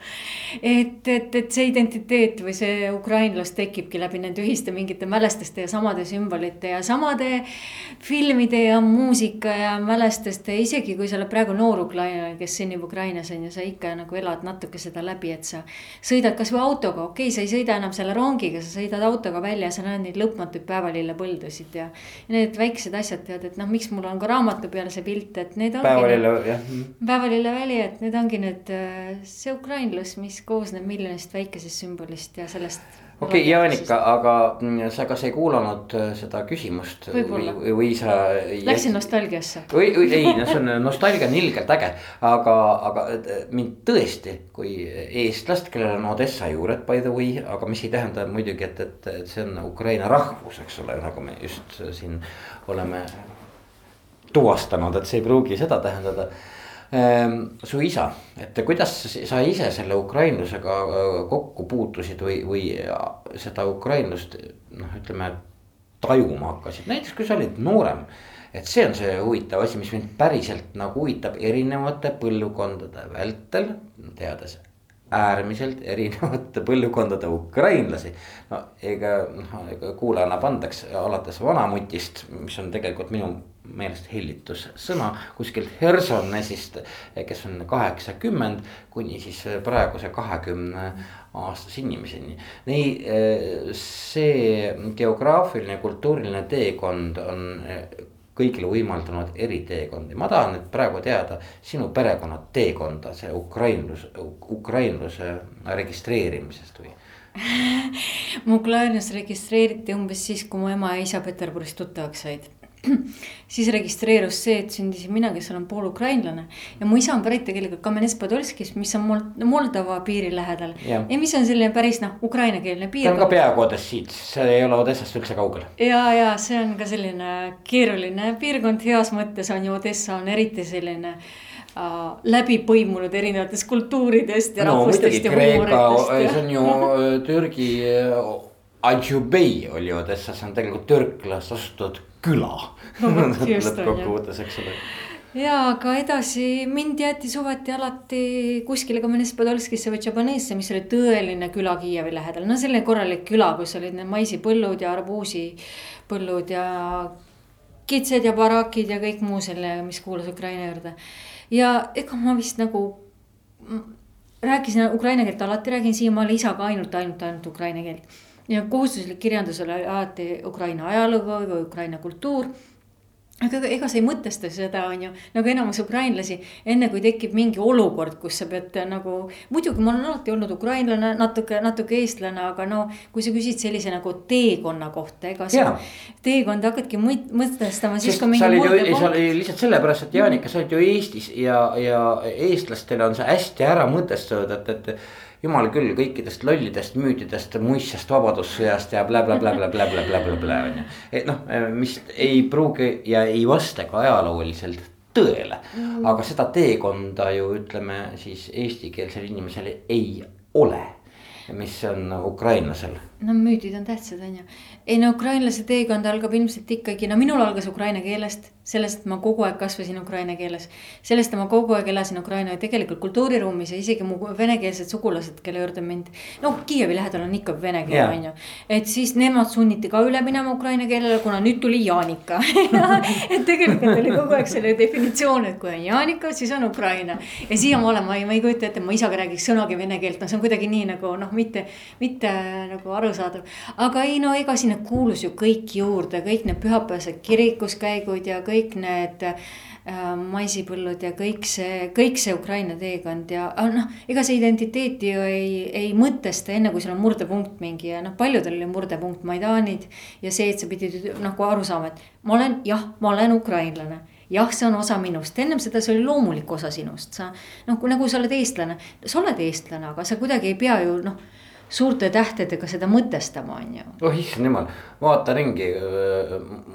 et, et, et see identiteet või see ukrainlus tekibki läbi nende ühiste mingite mälestuste ja samade sümbolite ja samade filmide ja muusika ja mälestuste, isegi kui sa oled praegu noor ukrainlane, kes sünnib Ukrainas on ju, sa ikka nagu elad natuke seda läbi, et sa sõidad kasvõi autoga, okei okay,, sa ei sõida enam selle rongiga, sa sõidad autoga välja, sa näed neid lõpmatuid päevalillepõldusid ja Need väiksed asjad tead, et noh, miks mul on ka raamatu peal see pilt, et need päevalille, jah. päevalilleväli, et need ongi need, äh, see ukrainlus, mis koosneb miljonist väikesest sümbolist ja sellest okei okay,, Jaanika, aga mm, sa kas ei kuulanud äh, seda küsimust või, või sa. Läksin nostalgiasse. või, või ei, no see on, nostalgia on ilgelt äge, aga, aga mind tõesti kui eestlast, kellel on Odessa juured by the way, aga mis ei tähenda muidugi, et, et, et see on Ukraina rahvus, eks ole, nagu me just siin oleme tuvastanud, et see ei pruugi seda tähendada su isa, et kuidas sa ise selle ukrainlusega äh, kokku puutusid või, või seda ukrainlust noh, ütleme tajuma hakkasid, näiteks kui sa olid noorem. et see on see huvitav asi, mis mind päriselt nagu huvitab erinevate põlvkondade vältel, teades äärmiselt erinevate põlvkondade ukrainlasi. no ega noh, ega kuulaja annab andeks alates vanamutist, mis on tegelikult minu meelest hellitussõna kuskilt Hersonnesist, kes on kaheksakümmend kuni siis praeguse kahekümne aastase inimeseni. nii see geograafiline, kultuuriline teekond on kõigile võimaldanud eriteekondi, ma tahan nüüd praegu teada sinu perekonna teekonda, see ukrainlus, ukrainluse registreerimisest või? [LAUGHS] Mu ukrainlus registreeriti umbes siis, kui mu ema ja isa Peterburis tuttavaks said [CLEARS THROAT] siis registreerus see, et sündisin mina, kes olen poolukrainlane. ja mu isa on pärit tegelikult Kamenets-Podolskist, mis on Mold Moldova piiri lähedal. ja mis on selline päris noh, ukrainakeelne piir. see on ka peaaegu Odessiit, see ei ole Odessast üldse kaugel. ja, ja see on ka selline keeruline piirkond heas mõttes on ju, Odessa on eriti selline äh, läbi põimunud erinevatest kultuuridest ja no, rahvustest ja huumoritest. see on ju äh, Türgi äh, Adjubei oli Odessas, on tegelikult türklast asutatud küla no,. lõppkokkuvõttes, eks ole ja aga edasi mind jäeti suveti alati kuskile ka Menespadolskisse või Tšabanesse, mis oli tõeline küla Kiievi lähedal, no selline korralik küla, kus olid need maisipõllud ja arbuusipõllud ja. kitsed ja barakid ja kõik muu selle, mis kuulus Ukraina juurde. ja ega ma vist nagu rääkisin ukraina keelt alati, räägin siiamaale isaga ainult, ainult, ainult ukraina keelt. Ja kohustuslik kirjandus oli alati Ukraina ajalugu või Ukraina kultuur aga ega sa ei mõtesta seda, on ju, nagu enamus ukrainlasi, enne kui tekib mingi olukord, kus sa pead nagu. muidugi ma olen alati olnud ukrainlane, natuke, natuke eestlane, aga no kui sa küsid sellise nagu teekonna kohta, ega sa. teekonda hakkadki mõtestama siis, kui mingi. see oli lihtsalt sellepärast, et Jaanika, sa oled ju Eestis ja, ja eestlastele on see hästi ära mõtestatud, et, et jumal küll kõikidest lollidest müütidest, muistsest vabadussõjast ja blä-blä-blä-blä-blä-blä-blä-blä on ju. et noh, mis ei pruugi ja ei vasta ka ajalooliselt tõele mm., aga seda teekonda ju ütleme siis eestikeelsel inimesel ei ole mis on ukrainlasel? No müüdid on tähtsad, on ju. ei no ukrainlase teekond algab ilmselt ikkagi, no minul algas ukraina keelest sellest, et ma kogu aeg kasvasin ukraina keeles. sellest, et ma kogu aeg elasin Ukraina ja tegelikult kultuuriruumis ja isegi mu venekeelsed sugulased, kelle juurde mind. no Kiievi lähedal on ikka vene keel yeah., on ju. et siis nemad sunniti ka üle minema ukraina keelele, kuna nüüd tuli Jaanika [LAUGHS] et tegelikult oli kogu aeg selle definitsioon, et kui on Jaanika, siis on Ukraina. ja siiamaale ma ei, ma ei kujuta ette, ma isaga räägiks sõnagi vene keelt, no see on kuidagi nii nagu noh, mitte, mitte nagu arusaadav. aga ei no ega sinna kuulus ju kõik juurde, kõik need pühapäevased kirikuskäigud ja kõik need äh, maisipõllud ja kõik see, kõik see Ukraina teekond ja noh, ega see identiteeti ju ei, ei mõtesta enne, kui sul on murdepunkt mingi ja noh, paljudel oli murdepunkt Maidanid. ja see, et sa pidid nagu aru saama, et ma olen, jah, ma olen ukrainlane jah, see on osa minust, ennem seda see oli loomulik osa sinust, sa noh, nagu sa oled eestlane, sa oled eestlane, aga sa kuidagi ei pea ju noh suurte tähtedega seda mõtestama, on ju. oh issand jumal, vaata ringi,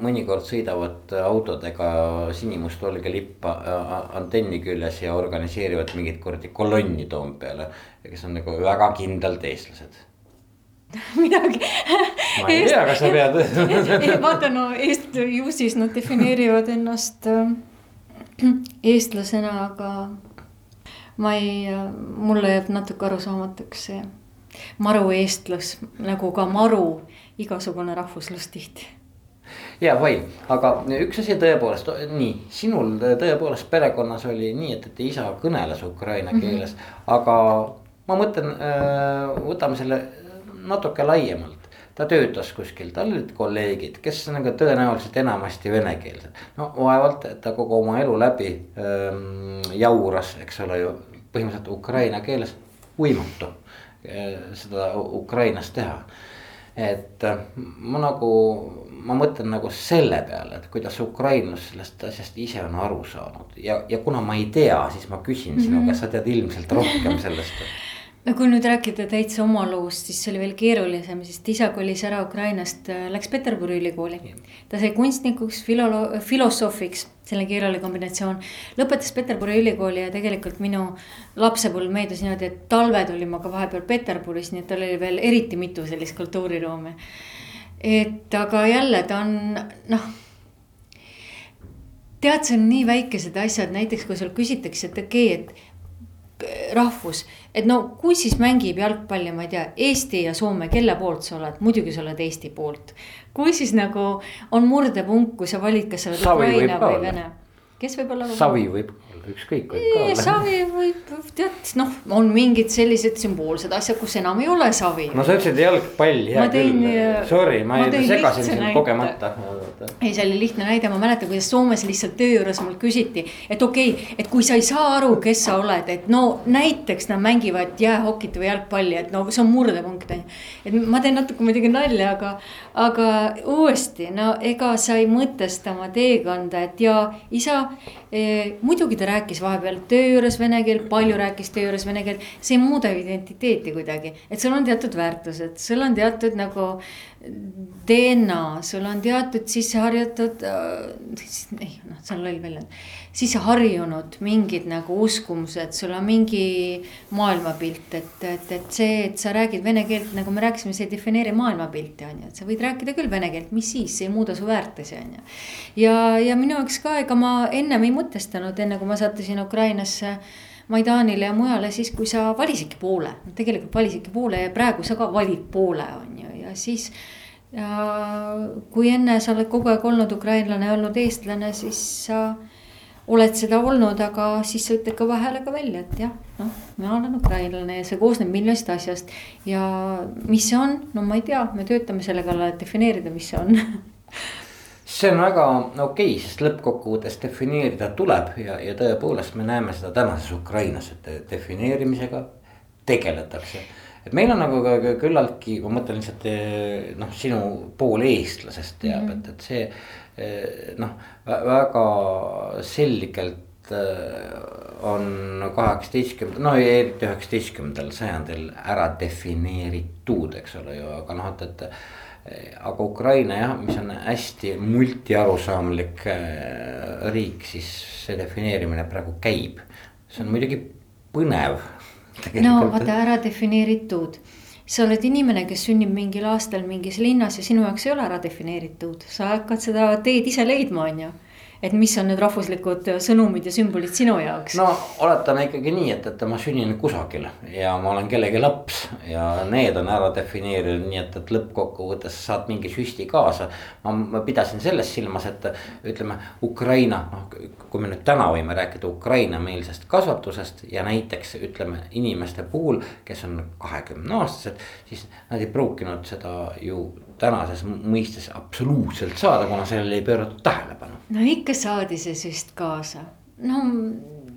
mõnikord sõidavad autodega sinimustvalge lipp antenni küljes ja organiseerivad mingit kuradi kolonni Toompeale. kes on nagu väga kindlalt eestlased [LAUGHS] midagi. ma ei tea, kas sa pead [LAUGHS] vaata no Eest-, ju siis nad defineerivad ennast [CLEARS THROAT] eestlasena, aga ma ei, mulle jääb natuke arusaamatuks see marueestlus nagu ka maru igasugune rahvuslus tihti ja vai, aga üks asi tõepoolest, nii sinul tõepoolest perekonnas oli nii, et, et isa kõneles ukraina mhm. keeles mm, -hmm. aga ma mõtlen, äh, võtame selle natuke laiemalt. ta töötas kuskil, tal olid kolleegid, kes nagu tõenäoliselt enamasti venekeelsed. no vaevalt, et ta kogu oma elu läbi ähm, jauras, eks ole ju, põhimõtteliselt ukraina keeles, võimatu Eh, seda Ukrainas teha. et eh, ma nagu, ma mõtlen nagu selle peale, et kuidas ukrainlus sellest asjast ise on aru saanud ja, ja kuna ma ei tea, siis ma küsin sinu mm -hmm. käest, sa tead ilmselt rohkem sellest [LAUGHS] no kui nüüd rääkida täitsa oma loost, siis see oli veel keerulisem, sest isa kolis ära Ukrainast, äh, läks Peterburi ülikooli. ta sai kunstnikuks, filolo-, filosoofiks, selline keeruline kombinatsioon. lõpetas Peterburi ülikooli ja tegelikult minu lapsepõlv meeldis niimoodi, et talved olin ma ka vahepeal Peterburis, nii et tal oli veel eriti mitu sellist kultuuriruumi. et aga jälle ta on noh tead, see on nii väikesed asjad, näiteks kui sul küsitakse, et okei okay,, et rahvus, et no kui siis mängib jalgpalli, ma ei tea, Eesti ja Soome, kelle poolt sa oled, muidugi sa oled Eesti poolt. kui siis nagu on murdepunkt, kui sa valid, kas sa oled Ukraina või Vene, kes võib olla? Savi võib ükskõik võib ka olla. savi võib, tead, noh, on mingid sellised sümboolsed asjad, kus enam ei ole savi. no sa ütlesid jalgpall, hea tein, küll, äh, sorry, ma, ma segasin sind kogemata. ei, see oli lihtne näide, ma mäletan, kuidas Soomes lihtsalt töö juures mul küsiti, et okei okay,, et kui sa ei saa aru, kes sa oled, et no näiteks nad mängivad jäähokit või jalgpalli, et no see on murdepunkt on ju. et ma teen natuke muidugi nalja, aga, aga uuesti, no ega sa ei mõtesta oma teekonda, et ja isa eh, muidugi ta räägib rääkis vahepeal töö juures vene keelt, palju rääkis töö juures vene keelt. see ei muuda identiteeti kuidagi, et sul on teatud väärtused, sul on teatud nagu DNA, sul on teatud sisse harjutud äh,, ei noh, see on loll väljend. sisse harjunud mingid nagu uskumused, sul on mingi maailmapilt, et, et, et see, et sa räägid vene keelt, nagu me rääkisime, see ei defineeri maailmapilti, on ju, et sa võid rääkida küll vene keelt, mis siis, see ei muuda su väärtusi, on ju. ja, ja minu jaoks ka, ega ma ennem ei mõtestanud, enne kui ma sattusin Ukrainasse Maidanile ja mujale, siis kui sa valisidki poole, tegelikult valisidki poole ja praegu sa ka valid poole, on ju, ja siis. ja kui enne sa oled kogu aeg olnud ukrainlane, olnud eestlane, siis sa oled seda olnud, aga siis sa ütled kõva häälega välja, et jah, noh, mina olen ukrainlane ja see koosneb miljonist asjast. ja mis see on, no ma ei tea, me töötame selle kallal, et defineerida, mis see on [LAUGHS] see on väga okei okay,, sest lõppkokkuvõttes defineerida tuleb ja, ja tõepoolest me näeme seda tänases Ukrainas, et defineerimisega tegeletakse et meil on nagu ka küllaltki, ma mõtlen lihtsalt eh, noh, sinu pool eestlasest teab mm, -hmm. et, et see eh, noh, väga selgelt eh, on kaheksateistkümnendal, no eriti üheksateistkümnendal sajandil ära defineeritud, eks ole ju, aga noh, et, et aga Ukraina jah, mis on hästi multiarusaamlik riik, siis see defineerimine praegu käib. see on muidugi põnev no vaata ära defineeritud. Sa oled inimene, kes sünnib mingil aastal mingis linnas ja sinu jaoks ei ole ära defineeritud, sa hakkad seda teed ise leidma, on ju et mis on need rahvuslikud sõnumid ja sümbolid sinu jaoks? no oletame ikkagi nii, et, et ma sünnin kusagil ja ma olen kellegi laps ja need on ära defineerinud, nii et, et lõppkokkuvõttes saad mingi süsti kaasa. ma, pidasin selles silmas, et ütleme Ukraina, noh, kui me nüüd täna võime rääkida Ukraina-meelsest kasvatusest ja näiteks ütleme inimeste puhul, kes on kahekümne aastased, siis nad ei pruukinud seda ju tänases mõistes absoluutselt saada, kuna sellele ei pööratud tähelepanu. no ikka saadi see süst kaasa, no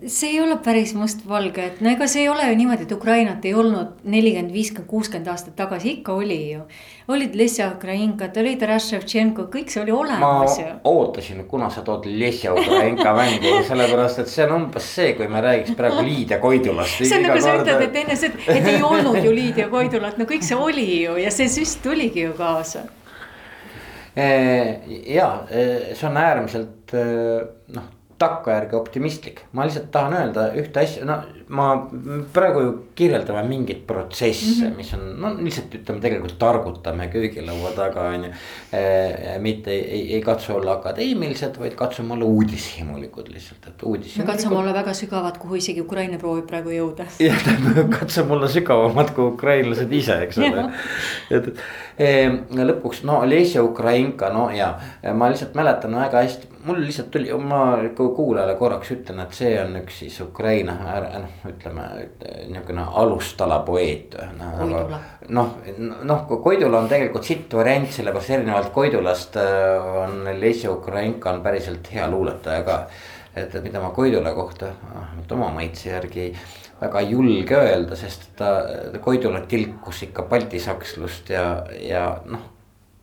see ei ole päris mustvalge, et no ega see ei ole ju niimoodi, et Ukrainat ei olnud nelikümmend, viiskümmend, kuuskümmend aastat tagasi, ikka oli ju. olid Lesja Ukrainkad, olid Taras Ševtšenko, kõik see oli olemas ju. ootasin, kuna sa tood Lesja Ukrainka mängu, sellepärast et see on umbes see, kui me räägiks praegu Lydia Koidulast. see on nagu sa ütled, et enne seda, et ei olnud ju Lydia Koidulat, no kõik see oli ju ja see süst tuligi ju kaasa ja see on äärmiselt noh takkajärgi optimistlik, ma lihtsalt tahan öelda ühte asja, no ma praegu ju kirjeldame mingeid protsesse mm, -hmm. mis on no lihtsalt ütleme, tegelikult targutame köögilaua taga on ju. Eh, mitte ei, ei, ei katsu olla akadeemilised, vaid katsume olla uudishimulikud lihtsalt, et uudis. me katsume olla väga sügavad, kuhu isegi Ukraina proovib praegu jõuda. [LAUGHS] jah, katsume olla sügavamad kui ukrainlased ise, eks ole et, lõpuks no Lesja Ukrainka, no ja ma lihtsalt mäletan väga hästi, mul lihtsalt tuli, ma kuulajale korraks ütlen, et see on üks siis Ukraina, noh, ütleme niisugune alustala poeet. noh, noh, noh, Koidula on tegelikult sitt variant, sellepärast erinevalt Koidulast äh, on Lesja Ukrainka on päriselt hea luuletaja ka. et, mida ma Koidula kohta, vähemalt oma maitse järgi väga ei julge öelda, sest ta, Koidula tilkus ikka baltisakslust ja, ja noh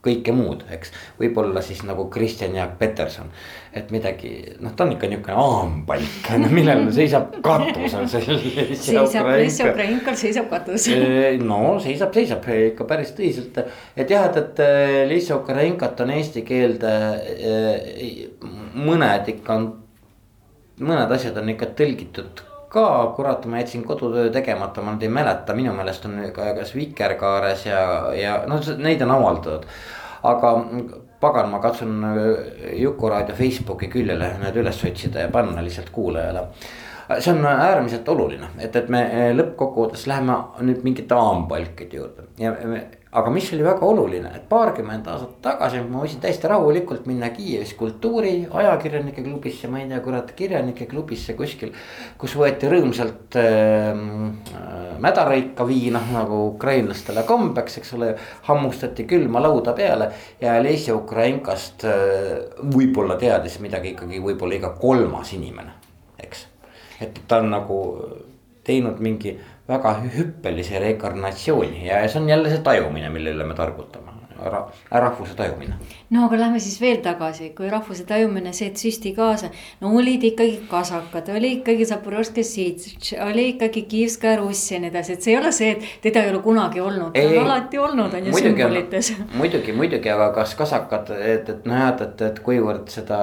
kõike muud, eks. võib-olla siis nagu Kristjan Jaak Peterson, et midagi, noh, ta on ikka niisugune aambalik, millel [LAUGHS] seisab katus on see. seisab, Lesja Ukrainkal seisab katus. [LAUGHS] no seisab, seisab ikka päris tõsiselt, et jah, et, et Lesja Ukrainkat on eesti keelde mõned ikka on, mõned asjad on ikka tõlgitud ka, kurat, ma jätsin kodutöö tegemata, ma nüüd ei mäleta, minu meelest on ka kas Vikerkaares ja, ja noh, neid on avaldatud. aga pagan, ma katsun Juku-raadio Facebooki küljele need üles otsida ja panna lihtsalt kuulajale see on äärmiselt oluline, et, et me lõppkokkuvõttes läheme nüüd mingite aambvalkide juurde ja me aga mis oli väga oluline, et paarkümmend aastat tagasi ma võisin täiesti rahulikult minna Kiievis kultuuri ajakirjanike klubisse, ma ei tea, kurat, kirjanike klubisse kuskil. kus võeti rõõmsalt äh, mädareid ka viina nagu ukrainlastele kombeks, eks ole. hammustati külma lauda peale ja Lesja Ukrainkast äh, võib-olla teadis midagi ikkagi võib-olla iga kolmas inimene, eks. et ta on nagu teinud mingi väga hüppelise reinkarnatsiooni. Ja see on jälle see tajumine, mille üle me targutame ra-, rahvuse tajumine. no aga lähme siis veel tagasi, kui rahvuse tajumine, see, et süsti kaasa. no olid ikkagi kasakad, oli ikkagi Zaporožski Sitš, oli ikkagi Kiivska Russ ja nii edasi, et see ei ole see, et teda ei ole kunagi olnud, ta on alati olnud, on ju sümbolites. [LAUGHS] muidugi, muidugi, aga kas kasakad, et, et noh, et, et, et kuivõrd seda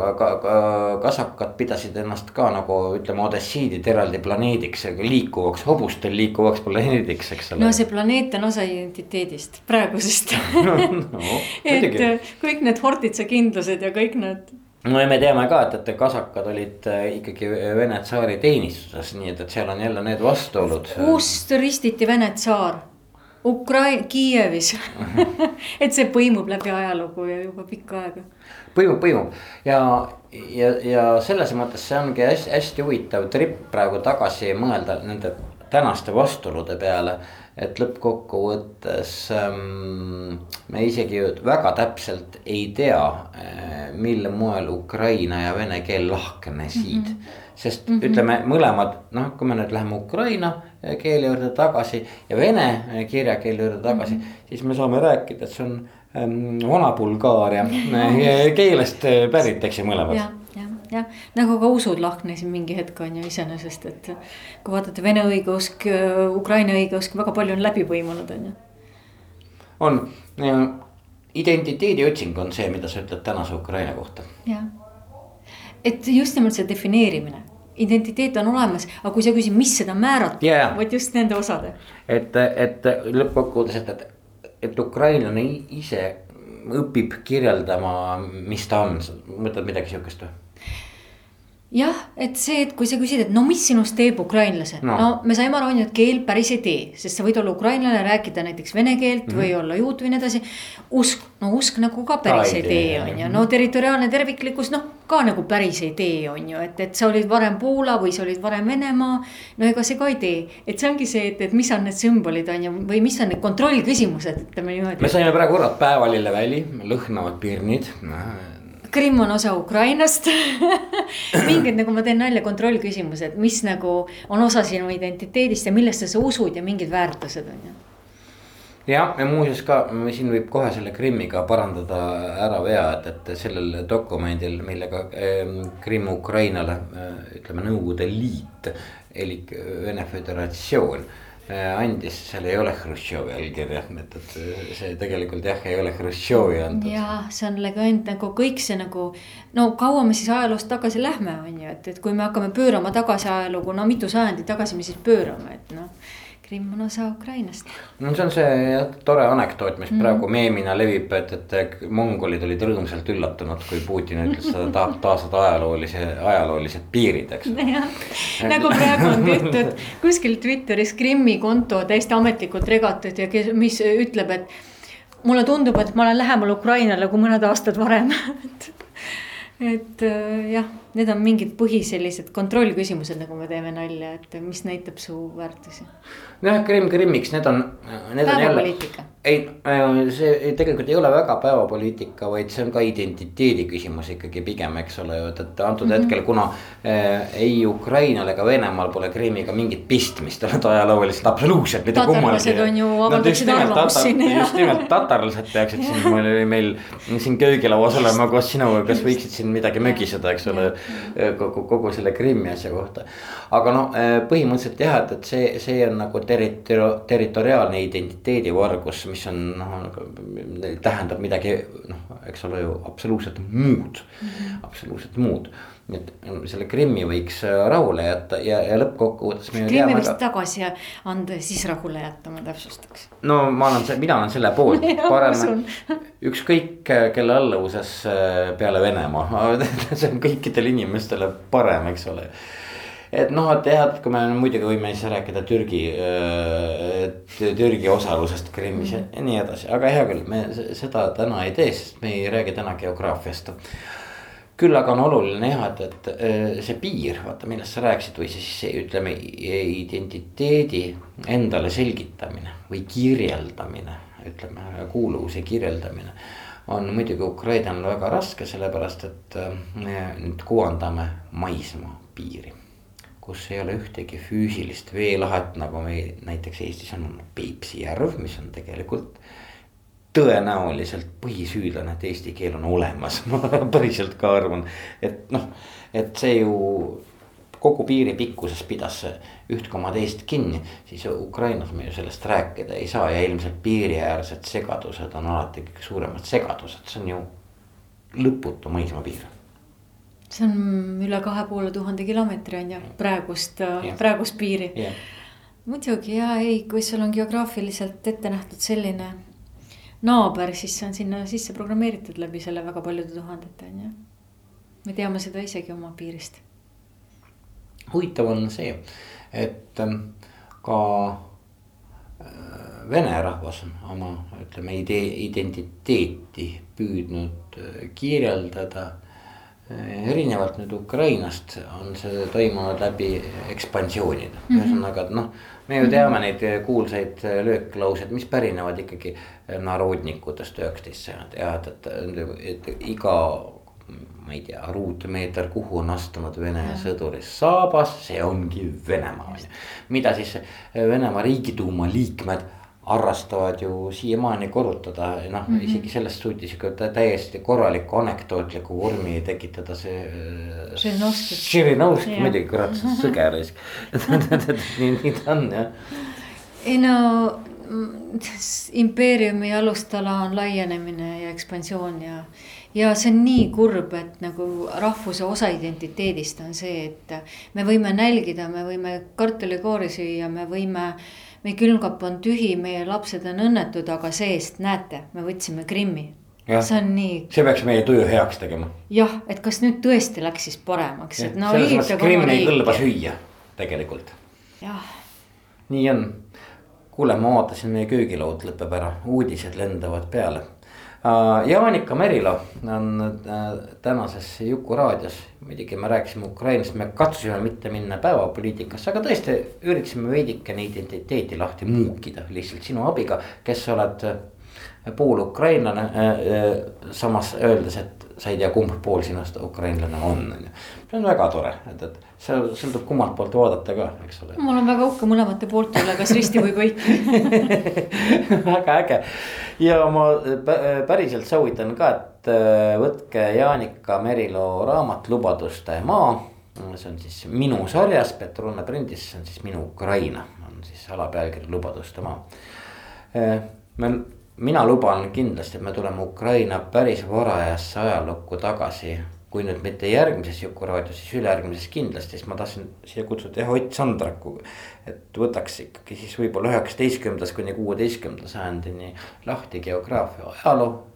ka, ka, ka, kasakad pidasid ennast ka nagu ütleme, odessiidid eraldi planeediks, liikuvaks, hobustel liikuvaks planeediks, eks ole. no see planeet on osa identiteedist, praegusest [LAUGHS] no, et kõik need Hortitsa kindlused ja kõik need. no ja me teame ka, et, et kasakad olid äh, ikkagi Vene tsaari teenistuses, nii et, et seal on jälle need vastuolud. kust ristiti Vene tsaar? Ukrai-, Kiievis [LAUGHS] et see põimub läbi ajalugu ja juba pikka aega. põimub, põimub ja, ja, ja selles mõttes see ongi hästi, hästi huvitav trip praegu tagasi mõelda nende tänaste vastuolude peale. Et lõppkokkuvõttes ähm, me isegi väga täpselt ei tea äh,, mil moel ukraina ja vene keel lahknesid mm. -hmm sest mm -hmm. ütleme mõlemad, noh, kui me nüüd läheme Ukraina keele juurde tagasi ja vene kirjakeele juurde tagasi mm, -hmm. siis me saame rääkida, et see on ähm, Vana-Bulgaaria [LAUGHS] keelest pärit, eks ju, mõlemad. Jah, nagu ka usud lahknesid mingi hetk on ju iseenesest, et kui vaadata vene õigeusk, Ukraina õigeusk, väga palju on läbi põimunud, on ju. on, identiteedi otsing on see, mida sa ütled tänase Ukraina kohta. jah et just nimelt see defineerimine, identiteet on olemas, aga kui sa küsid, mis seda määratleb yeah., vot just nende osade. et, et lõppkokkuvõttes, et, et, et ukrainlane ise õpib kirjeldama, mis ta on, mõtled midagi sihukest või? Jah, et see, et kui sa küsid, et no mis sinust teeb ukrainlase no., no me saime aru, on ju, et keel päris ei tee, sest sa võid olla ukrainlane, rääkida näiteks vene keelt mm -hmm. või olla juut või nii edasi. usk, no usk nagu ka päris ka ei tee, on ju, no territoriaalne terviklikkus, noh ka nagu päris ei tee, on ju, et, et sa olid varem Poola või sa olid varem Venemaa. no ega see ka ei tee, et see ongi see, et, et mis on need sümbolid, on ju, või mis on need kontrollküsimused, ütleme niimoodi. me saime praegu korra päevalilleväli, lõhnavad pirnid Krimm on osa Ukrainast. [CLEARS THROAT] Mingid nagu ma teen nalja, kontrollküsimused, mis nagu on osa sinu identiteedist ja millesse sa usud ja mingid väärtused on ju? Jah, ja muuseas ka siin võib kohe selle Krimmiga parandada ära vea, et, et sellel dokumendil, millega ehm, Krimm Ukrainale ütleme Nõukogude Liit elik Vene Föderatsioon andis, seal ei ole Hruštšovi allkirja, et, et see tegelikult jah, ei ole Hruštšovi antud. jah, see on legend nagu kõik see nagu. no kaua me siis ajaloost tagasi lähme, on ju, et, et kui me hakkame pöörama tagasi ajalugu, no mitu sajandit tagasi me siis pöörame, et noh Krimm on osa Ukrainast. no see on see jah, tore anekdoot, mis mm. praegu meemina levib, et, et mongolid olid rõõmsalt üllatunud, kui Putin ütles, et ta tahab taastada ajaloolise, ajaloolised piirid, eks. [LAUGHS] nagu praegu on tehtud kuskil Twitteris Krimmi konto täiesti ametlikult regatud ja kes, mis ütleb, et mulle tundub, et ma olen lähemal Ukrainale kui mõned aastad varem [LAUGHS] et äh, jah, need on mingid põhi sellised kontrollküsimused, nagu me teeme nalja, et mis näitab su väärtusi. Nojah, Krimm Krimmiks, need on, need on jälle. Ei, äh, see tegelikult ei ole väga päevapoliitika, vaid see on ka identiteedi küsimus ikkagi pigem, eks ole ju, et, et antud mm -hmm. hetkel, kuna äh, ei Ukrainal ega Venemaal pole Krimmiga mingit pistmist olnud ajalooliselt absoluutselt mitte kummalgi. tatarlased on ju avaldaksid arvamust siin. just nimelt tatarlased peaksid siin, meil oli meil siin köögilauas olema koos sinuga, kas võiksid siin midagi mögiseda, eks ole, kogu, kogu selle Krimmi asja kohta. aga noh, põhimõtteliselt jah, et, et see, see on nagu territori-, territoriaalne identiteedivargus, mis on noh, tähendab midagi noh, eks ole ju absoluutselt muud mm, -hmm. absoluutselt muud et selle Krimmi võiks rahule jätta ja, ja lõppkokkuvõttes. Krimmi vist tagasi anda ja siis rahule jätta, ma täpsustaks. no ma olen, mina olen selle poolt, [LAUGHS] parem [LAUGHS] ükskõik kelle alluvuses peale Venemaa [LAUGHS] see on kõikidele inimestele parem, eks ole et noh, et jah, et kui me muidugi võime siis rääkida Türgi, Türgi osalusest Krimmis ja nii edasi, aga hea küll, me seda täna ei tee, sest me ei räägi täna geograafiast. küll aga on oluline jah, et, et see piir, vaata millest sa rääkisid või siis ütleme identiteedi endale selgitamine või kirjeldamine, ütleme kuuluvuse kirjeldamine on muidugi Ukrainal väga raske, sellepärast et me nüüd kuvandame maismaa piiri kus ei ole ühtegi füüsilist veelahet, nagu meil näiteks Eestis on Peipsi järv, mis on tegelikult tõenäoliselt põhisüüdlane, et eesti keel on olemas. [LAUGHS] Ma päriselt ka arvan, et noh, et see ju kogu piiri pikkuses pidas üht koma teist kinni, siis Ukrainas me ju sellest rääkida ei saa ja ilmselt piiriäärsed segadused on alati kõige suuremad segadused, see on ju lõputu maismaapiir see on üle kahe poole tuhande kilomeetri on ju praegust yeah., praegust piiri yeah.. muidugi ja ei, kui sul on geograafiliselt ette nähtud selline naaber, siis see on sinna sisse programmeeritud läbi selle väga paljude tuhandete on ju. me teame seda isegi oma piirist. huvitav on see, et ähm, ka äh, vene rahvas oma, ütleme idee, identiteeti püüdnud äh, kirjeldada. Äh, erinevalt nüüd Ukrainast on see toimunud läbi ekspansioonide mm -hmm., ühesõnaga, et noh. me ju teame neid kuulsaid lööklauseid, mis pärinevad ikkagi narodnikutest üheksateist sajand ja et, et, et iga ma ei tea, ruutmeeter, kuhu on astunud Vene sõduri saabas, see ongi Venemaa on ju. mida siis Venemaa riigiduuma liikmed harrastavad ju siiamaani korrutada, noh mm -hmm. isegi sellest suutis ikka täiesti korraliku anekdootliku vormi tekitada see. Žirinovski muidugi kurat, sõger [LAUGHS] nii, nii ta on jah. ei no impeeriumi alustala on laienemine ja ekspansioon ja ja see on nii kurb, et nagu rahvuse osa identiteedist on see, et me võime nälgida, me võime kartulikoori süüa, me võime. Meie külmkapp on tühi, meie lapsed on õnnetud, aga see-eest näete, me võtsime Krimmi. see on nii. see peaks meie tuju heaks tegema. jah, et kas nüüd tõesti läks siis paremaks, et no. selles mõttes Krimm ei kõlba süüa tegelikult. jah. nii on kuule, ma vaatasin, meie köögilaud lõpeb ära, uudised lendavad peale Jaanika Merilo on äh, tänases Jukuraadios, muidugi me rääkisime Ukrainast, me katsusime mitte minna päevapoliitikasse, aga tõesti üritasime veidikene identiteeti lahti muukida lihtsalt sinu abiga, kes sa oled äh, poolukrainlane, samas öeldes, et sa ei tea, kumb pool sinust ukrainlane on, on ju. See on väga tore, et, et see sõltub kummalt poolt vaadata ka, eks ole. ma olen väga uhke mõlemate poolte üle, kas risti või põiki [LAUGHS] väga äge ja ma päriselt soovitan ka, et äh, võtke Jaanika Merilo raamat Lubaduste maa. see on siis minu sarjas, Petrona prindis, see on siis Minu Ukraina, on siis alapealkiri Lubaduste maa. Äh, me mina luban kindlasti, et me tuleme Ukraina päris varajasse ajalukku tagasi. Kui nüüd mitte järgmises Jukuraadios, siis ülejärgmises kindlasti, siis ma tahtsin siia kutsuda jah Ott Sandraku. et võtaks ikkagi siis võib-olla üheksateistkümnendast kuni kuueteistkümnenda sajandini lahti geograafia ajaloo.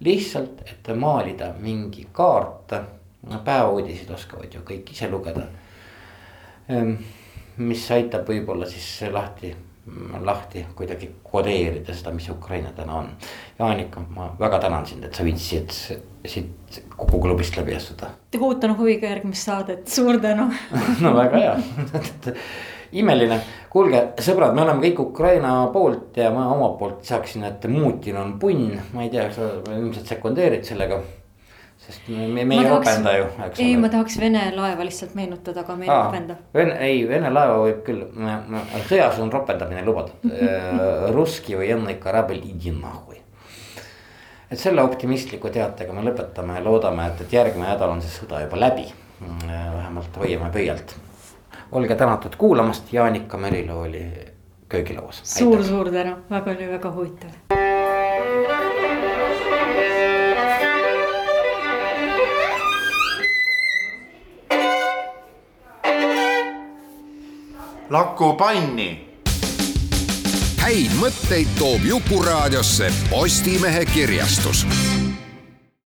lihtsalt, et maalida mingi kaart, päevauudiseid oskavad ju kõik ise lugeda. Mis aitab võib-olla siis lahti lahti kuidagi kodeerida seda, mis Ukraina täna on. Jaanika, ma väga tänan sind, et sa viitsisid siit Kuku klubist läbi astuda. ootan huviga järgmist saadet, suur tänu! [LAUGHS] No väga hea. Imeline, kuulge sõbrad, me oleme kõik Ukraina poolt ja ma omalt poolt lisaksin, et Mutin on punn, ma ei tea, sa ilmselt sekundeerid sellega sest me, me ei tahaks, ropenda ju, eks ole. ei, ma tahaks Vene laeva lihtsalt meenutada, aga me ei ropenda. Vene, ei, Vene laeva võib küll, sõjas on ropendamine lubatud [LAUGHS] Russki või enne karabil idi nahhui. et selle optimistliku teatega me lõpetame ja loodame, et, et järgmine nädal on see sõda juba läbi. vähemalt hoiame pöialt. olge tänatud kuulamast, Jaanika Merilo oli köögilauas. suur-suur tänu, väga oli väga huvitav Laku panni. häid mõtteid toob Jukuraadiosse Postimehe kirjastus